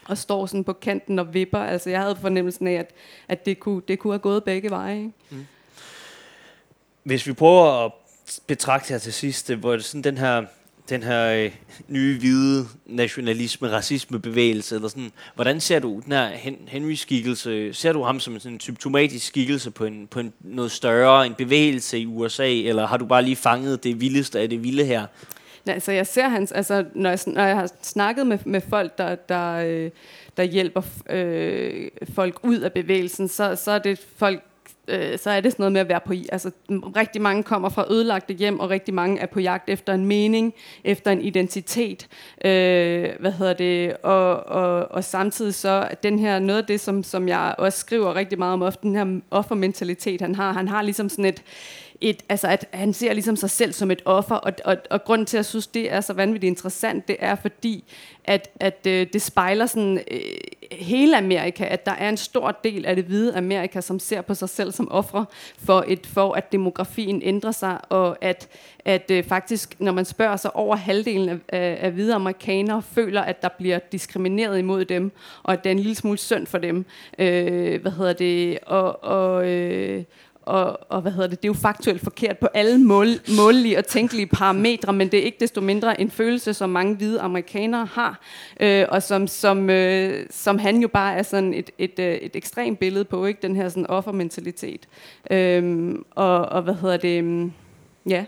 og står sådan på kanten og vipper. Altså jeg havde fornemmelsen af, at, at det, kunne, det kunne have gået begge veje. Ikke? Mm. Hvis vi prøver at betragte her til sidst, hvor det sådan den her den her øh, nye hvide nationalisme, racismebevægelse, eller sådan. Hvordan ser du den her Henry-skikkelse? Ser du ham som en sådan symptomatisk skikkelse på, en, på en, noget større, en bevægelse i USA, eller har du bare lige fanget det vildeste af det vilde her? Nej, altså jeg ser hans, altså når jeg, når jeg har snakket med, med folk, der, der, øh, der hjælper øh, folk ud af bevægelsen, så, så er det folk, øh, så er det sådan noget med at være på... Altså, rigtig mange kommer fra ødelagte hjem, og rigtig mange er på jagt efter en mening, efter en identitet. Øh, hvad hedder det? Og, og, og samtidig så den her, noget af det, som, som jeg også skriver rigtig meget om, ofte den her offermentalitet, han har. Han har ligesom sådan et et, altså at han ser ligesom sig selv som et offer, og, og, og grunden til, at jeg synes, det er så vanvittigt interessant, det er fordi, at, at øh, det spejler sådan øh, hele Amerika, at der er en stor del af det hvide Amerika, som ser på sig selv som ofre for, et, for at demografien ændrer sig, og at, at øh, faktisk, når man spørger sig over halvdelen af, af, af hvide amerikanere, føler, at der bliver diskrimineret imod dem, og at det er en lille smule synd for dem. Øh, hvad hedder det? Og, og, øh, og, og hvad hedder det, det er jo faktuelt forkert på alle mål, målige og tænkelige parametre, men det er ikke desto mindre en følelse, som mange hvide amerikanere har, øh, og som, som, øh, som han jo bare er sådan et, et, et, et ekstremt billede på, ikke? Den her sådan offermentalitet. Øh, og, og hvad hedder det, mm, ja,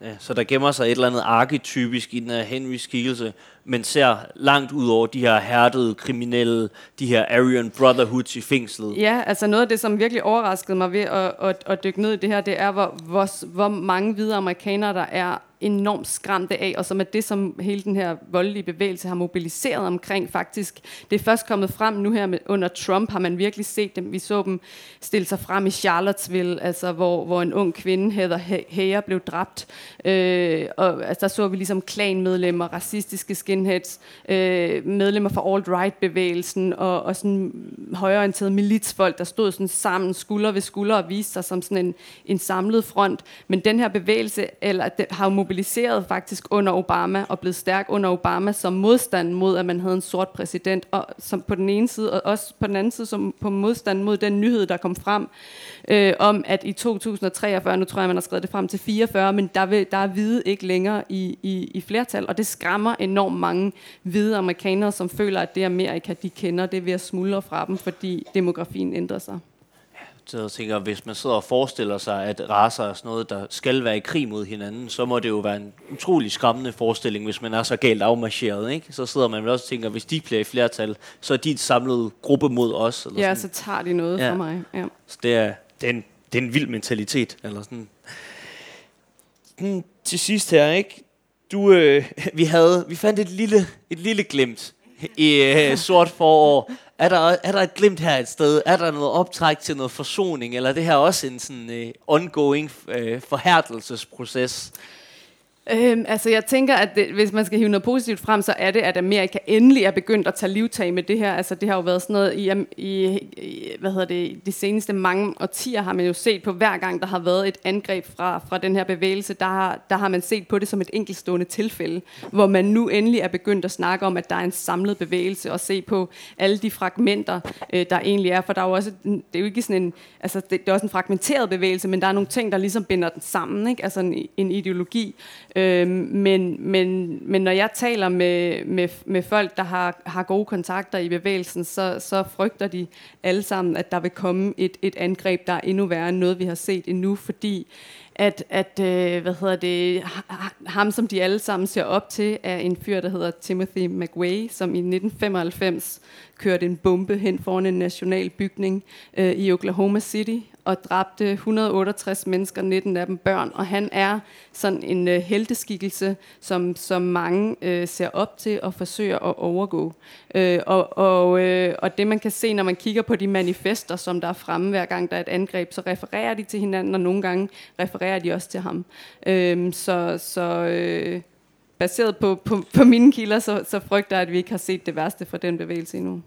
Ja, så der gemmer sig et eller andet arketypisk i den her Henry skikkelse, men ser langt ud over de her hærdede kriminelle, de her Aryan Brotherhoods i fængslet. Ja, altså noget af det, som virkelig overraskede mig ved at, at, at dykke ned i det her, det er, hvor, hvor, hvor mange hvide amerikanere, der er enormt skræmte af, og som er det, som hele den her voldelige bevægelse har mobiliseret omkring faktisk. Det er først kommet frem nu her med, under Trump, har man virkelig set dem. Vi så dem stille sig frem i Charlottesville, altså hvor, hvor en ung kvinde, Heather Heyer, blev dræbt. Øh, og altså, der så vi ligesom klanmedlemmer, racistiske skinheads, øh, medlemmer fra alt-right-bevægelsen, og, og sådan højorienterede militsfolk, der stod sådan sammen skulder ved skulder og viste sig som sådan en, en samlet front. Men den her bevægelse eller, det, har jo mobiliseret faktisk under Obama og blevet stærk under Obama som modstand mod, at man havde en sort præsident, og som på den ene side, og også på den anden side som på modstand mod den nyhed, der kom frem, øh, om at i 2043, nu tror jeg, man har skrevet det frem til 44, men der, vil, der er hvide ikke længere i, i, i flertal, og det skræmmer enormt mange hvide amerikanere, som føler, at det Amerika, de kender, det er ved at smuldre fra dem, fordi demografien ændrer sig så jeg tænker, hvis man sidder og forestiller sig, at raser er sådan noget, der skal være i krig mod hinanden, så må det jo være en utrolig skræmmende forestilling, hvis man er så galt afmarcheret. Ikke? Så sidder man vel også og tænker, hvis de bliver i flertal, så er de et samlet gruppe mod os. Eller ja, sådan. så tager de noget ja. fra mig. Ja. Så det er, det, er en, det er en vild mentalitet. Eller sådan. Hmm, til sidst her, ikke? Du, øh, vi, havde, vi fandt et lille, et lille glimt i øh, sort forår er der, er der et glimt her et sted? Er der noget optræk til noget forsoning? Eller er det her også en sådan øh, ongoing øh, forhærdelsesproces? Øhm, altså jeg tænker, at det, hvis man skal hive noget positivt frem, så er det, at Amerika endelig er begyndt at tage livtag med det her. Altså det har jo været sådan noget i, i, i hvad hedder det, de seneste mange årtier har man jo set på hver gang, der har været et angreb fra, fra den her bevægelse, der har, der har man set på det som et enkeltstående tilfælde, hvor man nu endelig er begyndt at snakke om, at der er en samlet bevægelse og se på alle de fragmenter, øh, der egentlig er. For der er jo også, det er jo ikke sådan en, altså det, det er også en fragmenteret bevægelse, men der er nogle ting, der ligesom binder den sammen, ikke? altså en, en ideologi. Øh, men, men, men når jeg taler med, med, med folk, der har, har gode kontakter i bevægelsen, så, så frygter de alle sammen, at der vil komme et, et angreb, der er endnu værre end noget, vi har set endnu, fordi at, at øh, hvad hedder det, ham, som de alle sammen ser op til, er en fyr, der hedder Timothy McWay, som i 1995 kørte en bombe hen foran en national bygning øh, i Oklahoma City og dræbte 168 mennesker, 19 af dem børn. Og han er sådan en øh, helteskikkelse, som, som mange øh, ser op til og forsøger at overgå. Øh, og, og, øh, og det man kan se, når man kigger på de manifester, som der er fremme hver gang der er et angreb, så refererer de til hinanden, og nogle gange refererer de også til ham. Øh, så så øh, baseret på, på, på mine kilder, så, så frygter jeg, at vi ikke har set det værste fra den bevægelse endnu.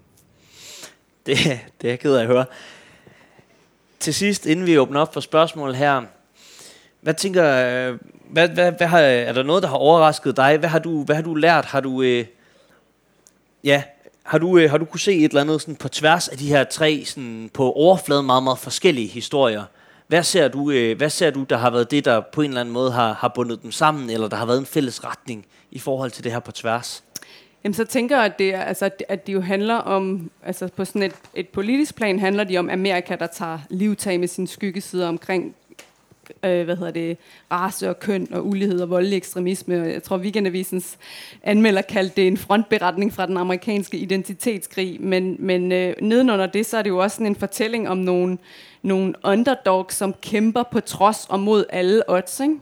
Det, det er jeg ked af at høre til sidst, inden vi åbner op for spørgsmål her, hvad tænker, øh, hvad, hvad, hvad har, er der noget, der har overrasket dig? Hvad har du, hvad har du lært? Har du, øh, ja, har du, øh, har du kunne se et eller andet sådan på tværs af de her tre sådan på overfladen meget, meget forskellige historier? Hvad ser, du, øh, hvad ser du, der har været det, der på en eller anden måde har, har bundet dem sammen, eller der har været en fælles retning i forhold til det her på tværs? Jamen, så tænker jeg, at det, altså, at det jo handler om, altså på sådan et, et politisk plan handler det om Amerika, der tager livtag med sine skyggesider omkring øh, hvad hedder det, race og køn og ulighed og voldelig ekstremisme. Jeg tror, Weekendavisens anmelder kaldte det en frontberetning fra den amerikanske identitetskrig, men, men øh, nedenunder det, så er det jo også sådan en fortælling om nogle, nogle underdogs, som kæmper på trods og mod alle odds, ikke?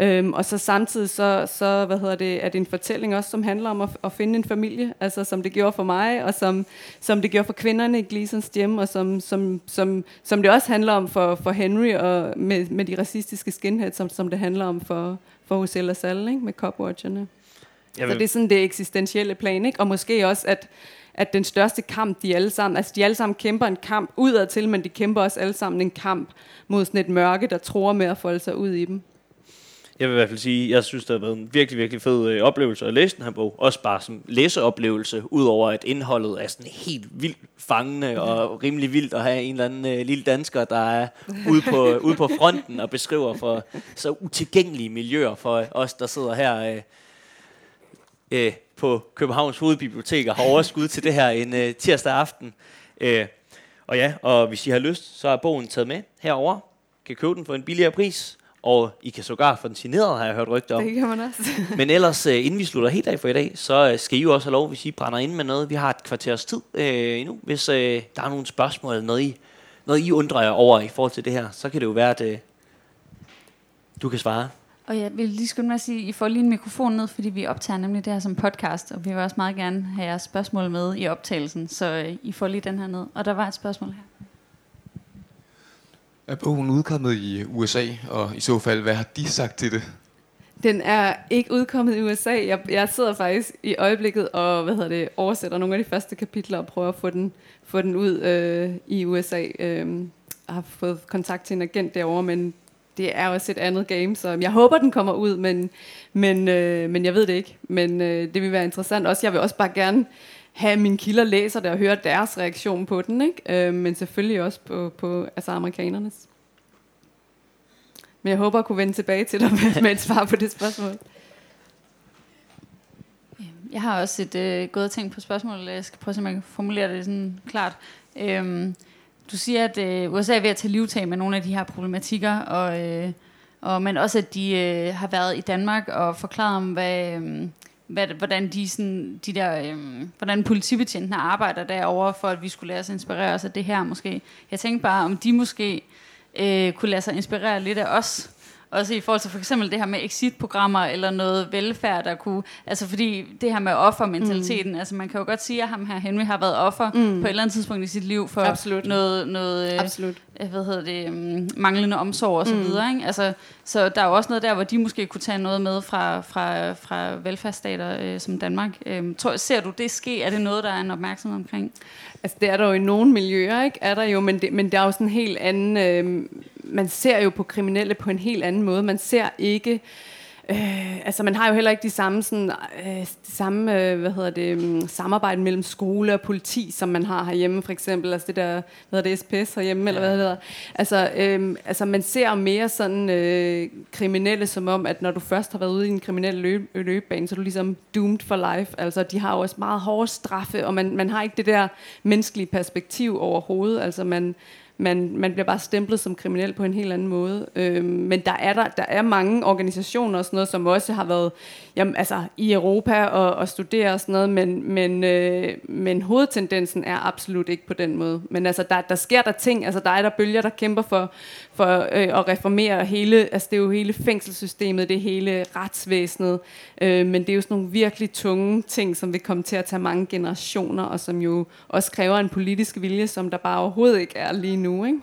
Øhm, og så samtidig så, så hvad hedder det, er det en fortælling også, som handler om at, at finde en familie, altså som det gjorde for mig, og som, som det gjorde for kvinderne i Gleasons hjem, og som, som, som, som det også handler om for, for Henry og med, med de racistiske skinheads, som, som det handler om for, for Hosea LaSalle, ikke? med copwatcherne. Så det er sådan det eksistentielle plan, ikke? og måske også, at at den største kamp, de alle sammen, altså de alle sammen kæmper en kamp udad til, men de kæmper også alle sammen en kamp mod sådan et mørke, der tror med at folde sig ud i dem. Jeg vil i hvert fald sige, jeg synes, det har været en virkelig, virkelig fed øh, oplevelse at læse den her bog. Også bare som læseoplevelse, udover at indholdet er sådan helt vildt fangende og rimelig vildt at have en eller anden øh, lille dansker, der er ude på, ude på fronten og beskriver for så utilgængelige miljøer for os, der sidder her øh, øh, på Københavns Hovedbibliotek og har overskud til det her en øh, tirsdag aften. Øh, og ja, og hvis I har lyst, så er bogen taget med herover. Kan købe den for en billigere pris. Og I kan sågar få den signeret, har jeg hørt rygter om. Det kan man også. Men ellers, øh, inden vi slutter helt af for i dag, så øh, skal I jo også have lov, hvis I brænder ind med noget. Vi har et kvarters tid øh, endnu. Hvis øh, der er nogle spørgsmål eller noget I, noget, I undrer jer over i forhold til det her, så kan det jo være, at øh, du kan svare. Og jeg vil lige skynde mig at sige, at I får lige en mikrofon ned, fordi vi optager nemlig det her som podcast, og vi vil også meget gerne have jeres spørgsmål med i optagelsen, så øh, I får lige den her ned. Og der var et spørgsmål her. Er bogen udkommet i USA, og i så fald, hvad har de sagt til det? Den er ikke udkommet i USA. Jeg, jeg sidder faktisk i øjeblikket og hvad hedder det, oversætter nogle af de første kapitler og prøver at få den, få den ud øh, i USA. Øh, jeg har fået kontakt til en agent derovre, men det er også et andet game, så jeg håber, den kommer ud, men, men, øh, men jeg ved det ikke. Men øh, det vil være interessant. Også, jeg vil også bare gerne have mine kilder læser det og høre deres reaktion på den, ikke? Øh, men selvfølgelig også på, på altså amerikanernes. Men jeg håber at kunne vende tilbage til dig med, med et svar på det spørgsmål. Øhm, jeg har også et øh, godt ting på spørgsmålet. Jeg skal prøve at se, om jeg kan formulere det sådan klart. Øhm, du siger, at øh, USA er ved at tage livtag med nogle af de her problematikker, og, øh, og, men også, at de øh, har været i Danmark og forklaret om, hvad, øh, hvad, hvordan de, sådan, de der, øh, hvordan politibetjentene arbejder derovre, for at vi skulle lade os inspirere os af det her måske. Jeg tænkte bare, om de måske øh, kunne lade sig inspirere lidt af os, også i forhold til for eksempel det her med exit-programmer eller noget velfærd, der kunne... Altså fordi det her med offermentaliteten, mm. altså man kan jo godt sige, at ham her Henry har været offer mm. på et eller andet tidspunkt i sit liv for Absolut. noget, noget øh, Absolut. Hvad hedder det, um, manglende omsorg og så mm. videre. Ikke? Altså, så der er jo også noget der, hvor de måske kunne tage noget med fra, fra, fra velfærdsstater øh, som Danmark. Øh, tror, ser du det ske? Er det noget, der er en opmærksomhed omkring? Altså det er der jo i nogle miljøer, ikke? Er der jo, men det, men der er jo sådan en helt anden... Øh, man ser jo på kriminelle på en helt anden måde. Man ser ikke... Øh, altså man har jo heller ikke de samme, sådan, øh, de samme øh, hvad hedder det, um, samarbejde mellem skole og politi, som man har herhjemme for eksempel. Altså det der, hvad hedder det, SPS herhjemme, ja. eller hvad det hedder. Altså, øh, altså man ser mere sådan øh, kriminelle som om, at når du først har været ude i en kriminel løb, løbebane, så er du ligesom doomed for life. Altså de har jo også meget hårde straffe, og man, man har ikke det der menneskelige perspektiv overhovedet. Altså man, man, man bliver bare stemplet som kriminel på en helt anden måde. Øh, men der er, der, der er mange organisationer og sådan noget, som også har været jamen, altså, i Europa og, og studerer og sådan noget, men, men, øh, men hovedtendensen er absolut ikke på den måde. Men altså, der, der sker der ting, altså der er der bølger, der kæmper for, for øh, at reformere hele, altså det er jo hele fængselssystemet, det hele retsvæsenet, øh, men det er jo sådan nogle virkelig tunge ting, som vil komme til at tage mange generationer, og som jo også kræver en politisk vilje, som der bare overhovedet ikke er lige nu, ikke?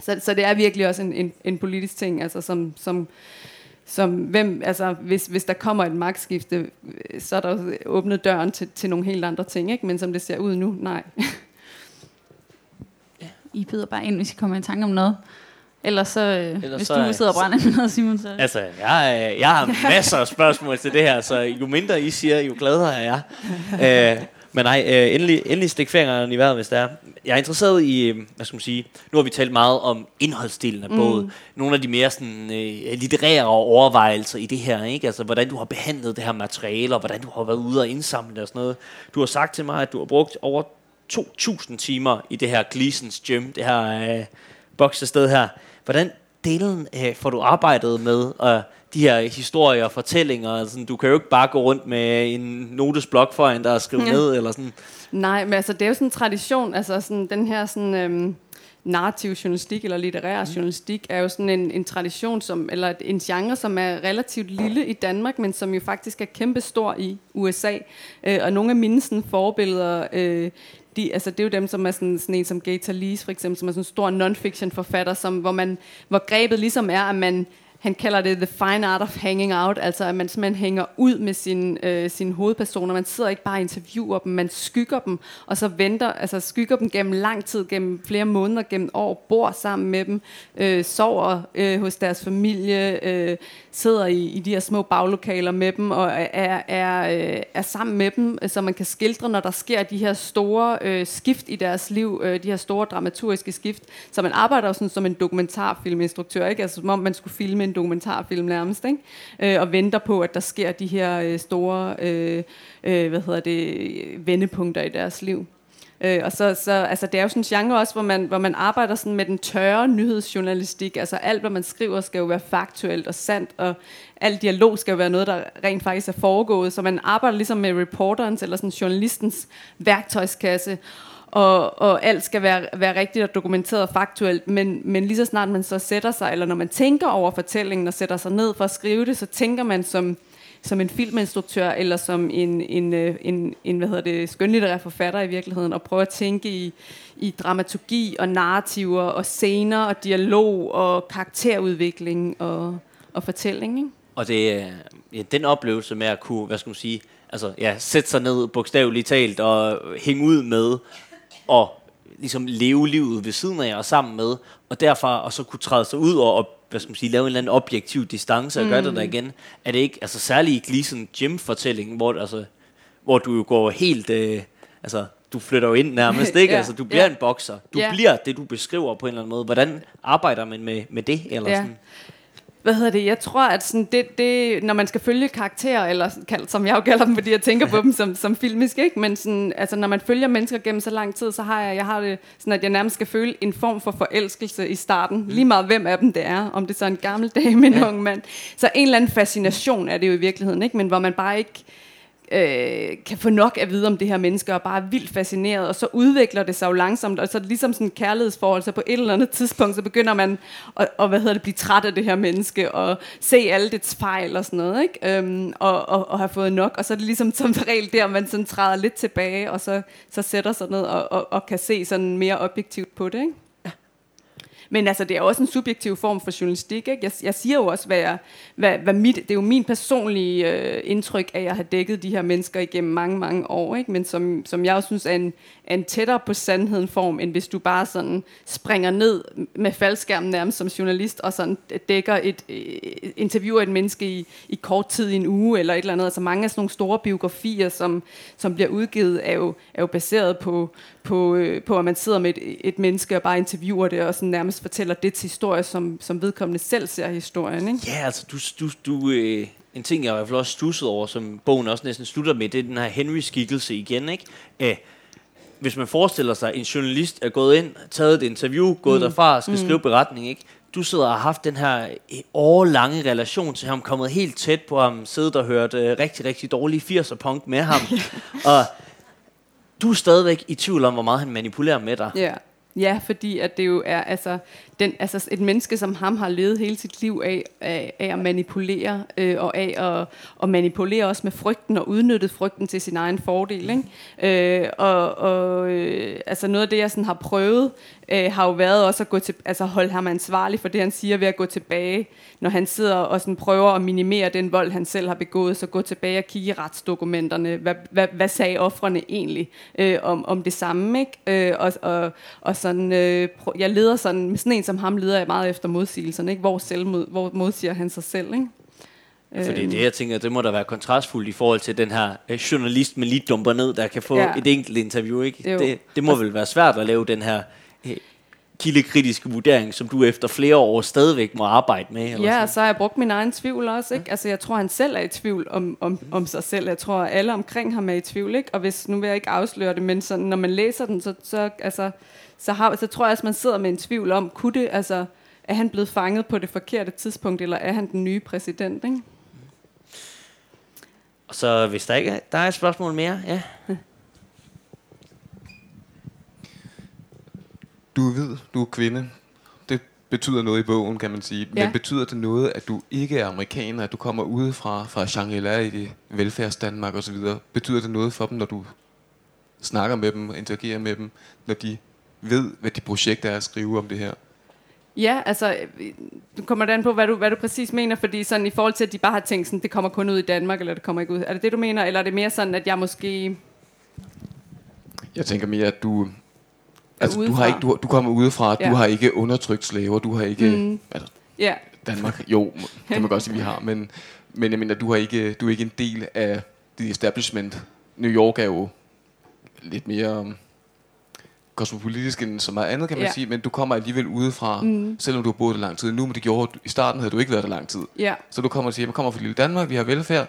Så, så det er virkelig også en, en, en politisk ting, altså som, som, som hvem, altså hvis, hvis der kommer et magtskifte, øh, så er der åbnet døren til, til nogle helt andre ting, ikke? men som det ser ud nu, nej. ja, I byder bare ind, hvis I kommer i tanke om noget. Ellers så, øh, Ellers hvis så, du sidder og brænder noget, Simon, så... Altså, jeg, jeg har masser af spørgsmål til det her, så jo mindre I siger, jo gladere er jeg. Øh, men nej, øh, endelig, endelig stik fingrene i vejret, hvis det er. Jeg er interesseret i, øh, hvad skal man sige, nu har vi talt meget om indholdsdelen af både mm. nogle af de mere sådan, øh, litterære overvejelser i det her, ikke? Altså, hvordan du har behandlet det her materiale, og hvordan du har været ude og indsamle det og sådan noget. Du har sagt til mig, at du har brugt over 2.000 timer i det her Gleasons Gym, det her øh, boksested her. Hvordan delen øh, får du arbejdet med øh, de her historier og fortællinger? Altså, du kan jo ikke bare gå rundt med en notesblok foran der og skrive ja. ned, eller sådan. Nej, men altså, det er jo sådan en tradition, altså sådan, den her sådan... Øhm narrativ journalistik eller litterær mm. journalistik er jo sådan en, en tradition, som, eller en genre, som er relativt lille i Danmark, men som jo faktisk er kæmpestor i USA. Øh, og nogle af mine sådan, forbilleder, øh, de, altså det er jo dem, som er sådan, sådan en som Gator Lees for eksempel, som er sådan en stor non-fiction forfatter, som, hvor, man, hvor grebet ligesom er, at man han kalder det the fine art of hanging out, altså at man simpelthen hænger ud med sin, øh, sine hovedpersoner. Man sidder ikke bare og interviewer dem, man skygger dem, og så venter, altså skygger dem gennem lang tid, gennem flere måneder, gennem år, bor sammen med dem, øh, sover øh, hos deres familie, øh, sidder i, i de her små baglokaler med dem, og er, er, er øh, sammen med dem, øh, så man kan skildre, når der sker de her store øh, skift i deres liv, øh, de her store dramaturgiske skift. Så man arbejder jo sådan som en dokumentarfilminstruktør, ikke? Altså som om man skulle filme en dokumentarfilm nærmest, ikke? Øh, og venter på, at der sker de her øh, store øh, øh, hvad hedder det, vendepunkter i deres liv. Øh, og så, så, altså, det er jo sådan en genre også, hvor man, hvor man arbejder sådan med den tørre nyhedsjournalistik. Altså alt, hvad man skriver, skal jo være faktuelt og sandt, og al dialog skal jo være noget, der rent faktisk er foregået. Så man arbejder ligesom med reporterens eller sådan journalistens værktøjskasse, og, og alt skal være, være rigtigt og dokumenteret faktuelt, men, men lige så snart man så sætter sig, eller når man tænker over fortællingen og sætter sig ned for at skrive det, så tænker man som, som en filminstruktør, eller som en, en, øh, en, en hvad hedder det, skønlitterær forfatter i virkeligheden, og prøve at tænke i, i dramaturgi og narrativer og scener og dialog og karakterudvikling og, og fortælling. Ikke? Og det er ja, den oplevelse med at kunne, hvad skal man sige, altså ja, sætte sig ned bogstaveligt talt og hænge ud med og ligesom leve livet ved siden af og sammen med, og derfra og så kunne træde sig ud og, og hvad skal man sige, lave en eller anden objektiv distance og mm. gøre det der igen, er det ikke, altså særligt i Gleason Jim-fortællingen, hvor, altså, hvor du jo går helt, øh, altså du flytter jo ind nærmest, ikke? ja, altså du bliver ja. en bokser, du ja. bliver det, du beskriver på en eller anden måde. Hvordan arbejder man med, med det? Eller ja. sådan? Hvad hedder det, jeg tror, at sådan det, det, når man skal følge karakterer, eller som jeg jo kalder dem, fordi jeg tænker på dem som, som filmisk, ikke? men sådan, altså, når man følger mennesker gennem så lang tid, så har jeg, jeg har det sådan, at jeg nærmest skal føle en form for forelskelse i starten, mm. lige meget hvem af dem det er, om det er så en gammel dame, en ja. ung mand. Så en eller anden fascination er det jo i virkeligheden, ikke? men hvor man bare ikke øh, kan få nok at vide om det her menneske, og bare er vildt fascineret, og så udvikler det sig jo langsomt, og så er det ligesom sådan en kærlighedsforhold, så på et eller andet tidspunkt, så begynder man at, og, hvad hedder det, blive træt af det her menneske, og se alle dets fejl og sådan noget, ikke? Øhm, og, og, og have fået nok, og så er det ligesom som regel der, man sådan træder lidt tilbage, og så, så sætter sig ned og, og, og kan se sådan mere objektivt på det, ikke? Men altså, det er også en subjektiv form for journalistik. Ikke? Jeg, jeg siger jo også, hvad, jeg, hvad, hvad mit, det er jo min personlige øh, indtryk af at har dækket de her mennesker igennem mange, mange år. Ikke? Men som, som jeg også synes er en, er en tættere på sandheden form, end hvis du bare sådan springer ned med faldskærmen nærmest som journalist, og sådan dækker et, øh, interviewer et menneske i, i kort tid i en uge, eller et eller andet. Altså mange af sådan nogle store biografier, som, som bliver udgivet, er jo, er jo baseret på, på, øh, på, at man sidder med et, et menneske og bare interviewer det, og sådan nærmest fortæller det til historie, som, som vedkommende selv ser historien. Ikke? Ja, altså du, du, du øh, en ting, jeg i hvert fald også stusset over, som bogen også næsten slutter med, det er den her Henry-skikkelse igen. Ikke? Æh, hvis man forestiller sig, at en journalist er gået ind, taget et interview, gået mm. derfra, skal mm. skrive beretning, ikke? du sidder og har haft den her øh, årlange relation til ham, kommet helt tæt på ham, siddet og hørt øh, rigtig, rigtig dårlige 80'er punk med ham, og du er stadigvæk i tvivl om, hvor meget han manipulerer med dig. Ja. Ja, fordi at det jo er altså, den, altså et menneske som ham har levet hele sit liv af, af, af at manipulere øh, og af at, at manipulere også med frygten og udnyttet frygten til sin egen fordel. Ikke? Øh, og og øh, altså noget af det jeg sådan har prøvet øh, har jo været også at gå til, altså holde ham ansvarlig for det han siger ved at gå tilbage, når han sidder og sådan prøver at minimere den vold han selv har begået, så gå tilbage og kigge i retsdokumenterne. Hvad, hvad, hvad sagde offrene egentlig øh, om, om det samme? Ikke? Øh, og, og, og sådan, øh, jeg leder sådan med sådan en som ham leder jeg meget efter modsigelserne. Ikke? Hvor, selvmod, hvor modsiger han sig selv? Ikke? Fordi øhm. det, jeg tænker, det må da være kontrastfuldt i forhold til den her øh, journalist med lige dumper ned, der kan få ja. et enkelt interview. Ikke? Det, det må vel være svært at lave den her øh, kildekritiske vurdering, som du efter flere år stadigvæk må arbejde med? Eller ja, sådan. så har jeg brugt min egen tvivl også. Ikke? Altså, jeg tror, han selv er i tvivl om, om, om sig selv. Jeg tror, alle omkring ham er i tvivl. Ikke? Og hvis, nu vil jeg ikke afsløre det, men sådan, når man læser den, så, så altså, så, har, så tror jeg, at man sidder med en tvivl om, kunne det, altså, er han blevet fanget på det forkerte tidspunkt, eller er han den nye præsident, ikke? Og så hvis der ikke er, der er et spørgsmål mere, ja. Du er hvid, du er kvinde. Det betyder noget i bogen, kan man sige. Ja. Men betyder det noget, at du ikke er amerikaner, at du kommer ude fra, fra Shangri-La i det velfærdsdanmark osv.? Betyder det noget for dem, når du snakker med dem, interagerer med dem, når de ved, hvad de projekter er at skrive om det her? Ja, altså, du kommer det an på, hvad du, hvad du præcis mener, fordi sådan i forhold til, at de bare har tænkt sådan, det kommer kun ud i Danmark, eller det kommer ikke ud. Er det det, du mener, eller er det mere sådan, at jeg måske... Jeg tænker mere, at du... Altså, du, har ikke, du, du kommer udefra, ja. du har ikke undertrykt slaver, du har ikke... Mm. Altså, ja. Danmark, jo, kan man godt sige, vi har, men, men jeg mener, du, har ikke, du er ikke en del af the establishment. New York er jo lidt mere um, kosmopolitisk end så meget andet, kan man ja. sige, men du kommer alligevel udefra, mm. selvom du har boet der lang tid nu, men det gjorde i starten havde du ikke været der lang tid. Ja. Så du kommer og siger, jeg kommer fra lille Danmark, vi har velfærd,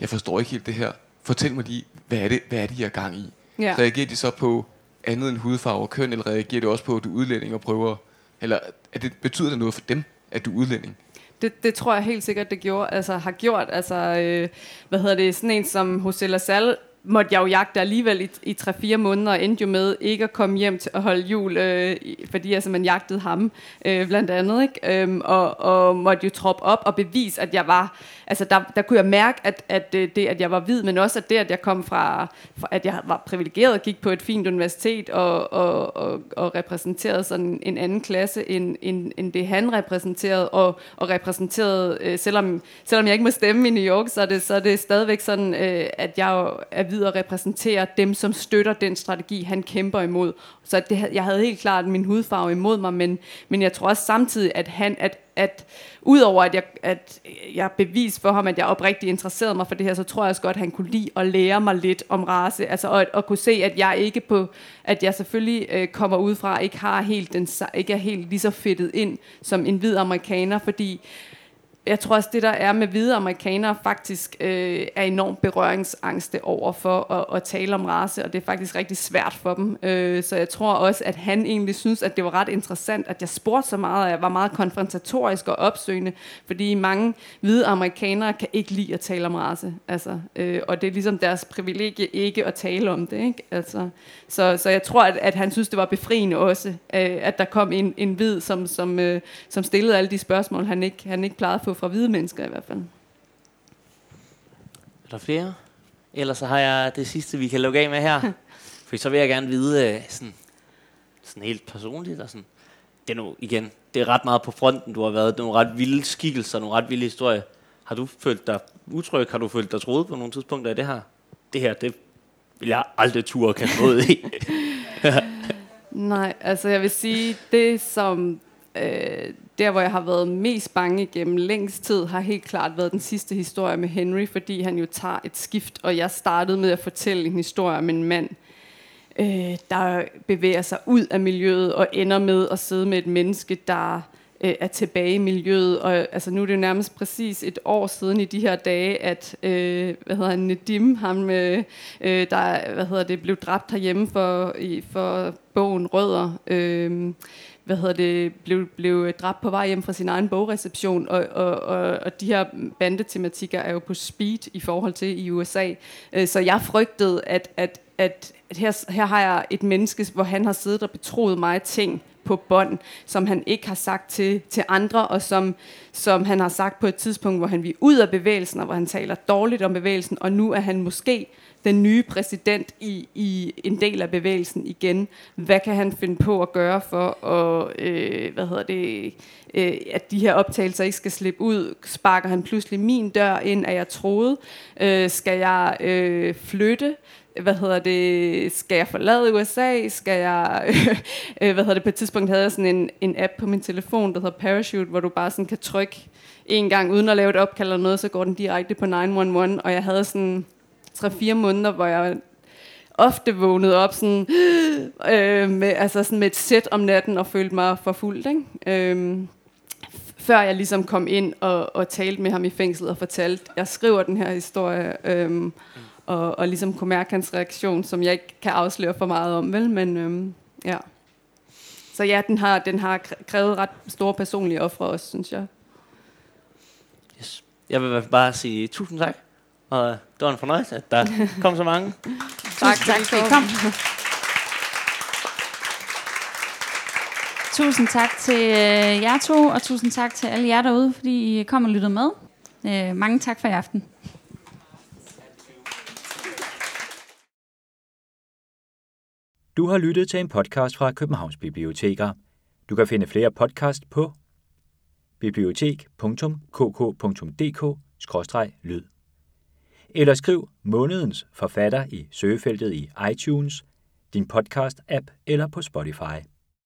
jeg forstår ikke helt det her. Fortæl mig lige, hvad er det, hvad er det, jeg er gang i? Ja. Reagerer de så på andet end hudfarve og køn, eller reagerer det også på, at du er udlænding og prøver, eller er det, betyder det noget for dem, at du er udlænding? Det, det tror jeg helt sikkert, det gjorde, altså, har gjort. Altså, øh, hvad hedder det, sådan en som Jose Lassalle måtte jeg jo jagte alligevel i, i 3-4 måneder, og endte jo med ikke at komme hjem til at holde jul, øh, fordi altså, man jagtede ham, øh, blandt andet, ikke? Øhm, og, og måtte jo troppe op og bevise, at jeg var, altså der, der kunne jeg mærke, at, at øh, det, at jeg var hvid, men også at det, at jeg kom fra, fra at jeg var privilegeret og gik på et fint universitet og, og, og, og repræsenterede sådan en anden klasse, end, end, end det han repræsenterede, og, og repræsenterede, øh, selvom, selvom jeg ikke må stemme i New York, så er det, så er det stadigvæk sådan, øh, at jeg er hvid og repræsenterer dem, som støtter den strategi, han kæmper imod. Så det, jeg havde helt klart min hudfarve imod mig, men, men jeg tror også samtidig, at han, at, at udover at jeg, at jeg bevis for ham, at jeg oprigtigt interesserede mig for det her, så tror jeg også godt, at han kunne lide at lære mig lidt om race, altså og, og kunne se, at jeg ikke på, at jeg selvfølgelig øh, kommer ud fra, ikke har helt den, ikke er helt lige så fedtet ind som en hvid amerikaner, fordi jeg tror også, det der er med hvide amerikanere faktisk øh, er enormt berøringsangste over for at, at tale om race, og det er faktisk rigtig svært for dem. Øh, så jeg tror også, at han egentlig synes, at det var ret interessant, at jeg spurgte så meget, og jeg var meget konfrontatorisk og opsøgende, fordi mange hvide amerikanere kan ikke lide at tale om race. Altså, øh, og det er ligesom deres privilegie ikke at tale om det. Ikke? Altså, så, så jeg tror, at, at han synes, det var befriende også, øh, at der kom en, en hvid, som, som, øh, som stillede alle de spørgsmål, han ikke, han ikke plejede at få fra hvide mennesker i hvert fald. Er der flere? Ellers så har jeg det sidste, vi kan lukke af med her. For så vil jeg gerne vide, øh, sådan, sådan helt personligt, og sådan, det er nu igen, det er ret meget på fronten, du har været nogle ret vilde skikkelser, nogle ret vilde historier. Har du følt dig utryg? Har du følt dig troet på nogle tidspunkter i det her? Det her, det vil jeg aldrig turde kan ud i. Nej, altså jeg vil sige, det som øh, der, hvor jeg har været mest bange igennem længst tid, har helt klart været den sidste historie med Henry, fordi han jo tager et skift, og jeg startede med at fortælle en historie om en mand, øh, der bevæger sig ud af miljøet og ender med at sidde med et menneske, der øh, er tilbage i miljøet. Og altså, nu er det jo nærmest præcis et år siden i de her dage, at øh, hvad hedder han, Nedim, ham, øh, øh der hvad hedder det, blev dræbt herhjemme for, i, for bogen Rødder. Øh, hvad hedder det, blev, blev dræbt på vej hjem fra sin egen bogreception, og, og, og, og de her bandetematikker er jo på speed i forhold til i USA. Øh, så jeg frygtede, at, at, at, at her, her har jeg et menneske, hvor han har siddet og betroet mig ting på bånd, som han ikke har sagt til, til andre, og som, som han har sagt på et tidspunkt, hvor han vil ud af bevægelsen, og hvor han taler dårligt om bevægelsen, og nu er han måske den nye præsident i, i en del af bevægelsen igen. Hvad kan han finde på at gøre for at, øh, hvad hedder det, øh, at de her optagelser ikke skal slippe ud? Sparker han pludselig min dør ind, at jeg troede? Øh, skal jeg øh, flytte? hvad hedder det, skal jeg forlade USA, skal jeg, øh, hvad hedder det, på et tidspunkt havde jeg sådan en, en app på min telefon, der hedder Parachute, hvor du bare sådan kan trykke en gang, uden at lave et opkald eller noget, så går den direkte på 911, og jeg havde sådan 3-4 måneder, hvor jeg ofte vågnede op sådan, øh, med, altså sådan med et sæt om natten og følte mig forfulgt. Ikke? Øh, før jeg ligesom kom ind og, og talte med ham i fængslet og fortalte, jeg skriver den her historie, øh, og, og ligesom kunne mærke hans reaktion, som jeg ikke kan afsløre for meget om, vel? Men øh, ja. Så ja, den har, den har krævet ret store personlige ofre også, synes jeg. Yes. Jeg vil bare sige tusind tak og det var en fornøjelse, at der kom så mange. tak, tak I kom. Tusind tak til øh, jer to, og tusind tak til alle jer derude, fordi I kom og lyttede med. Øh, mange tak for i aften. Du har lyttet til en podcast fra Københavns Biblioteker. Du kan finde flere podcast på bibliotek.kk.dk-lyd. Eller skriv månedens forfatter i søgefeltet i iTunes, din podcast-app eller på Spotify.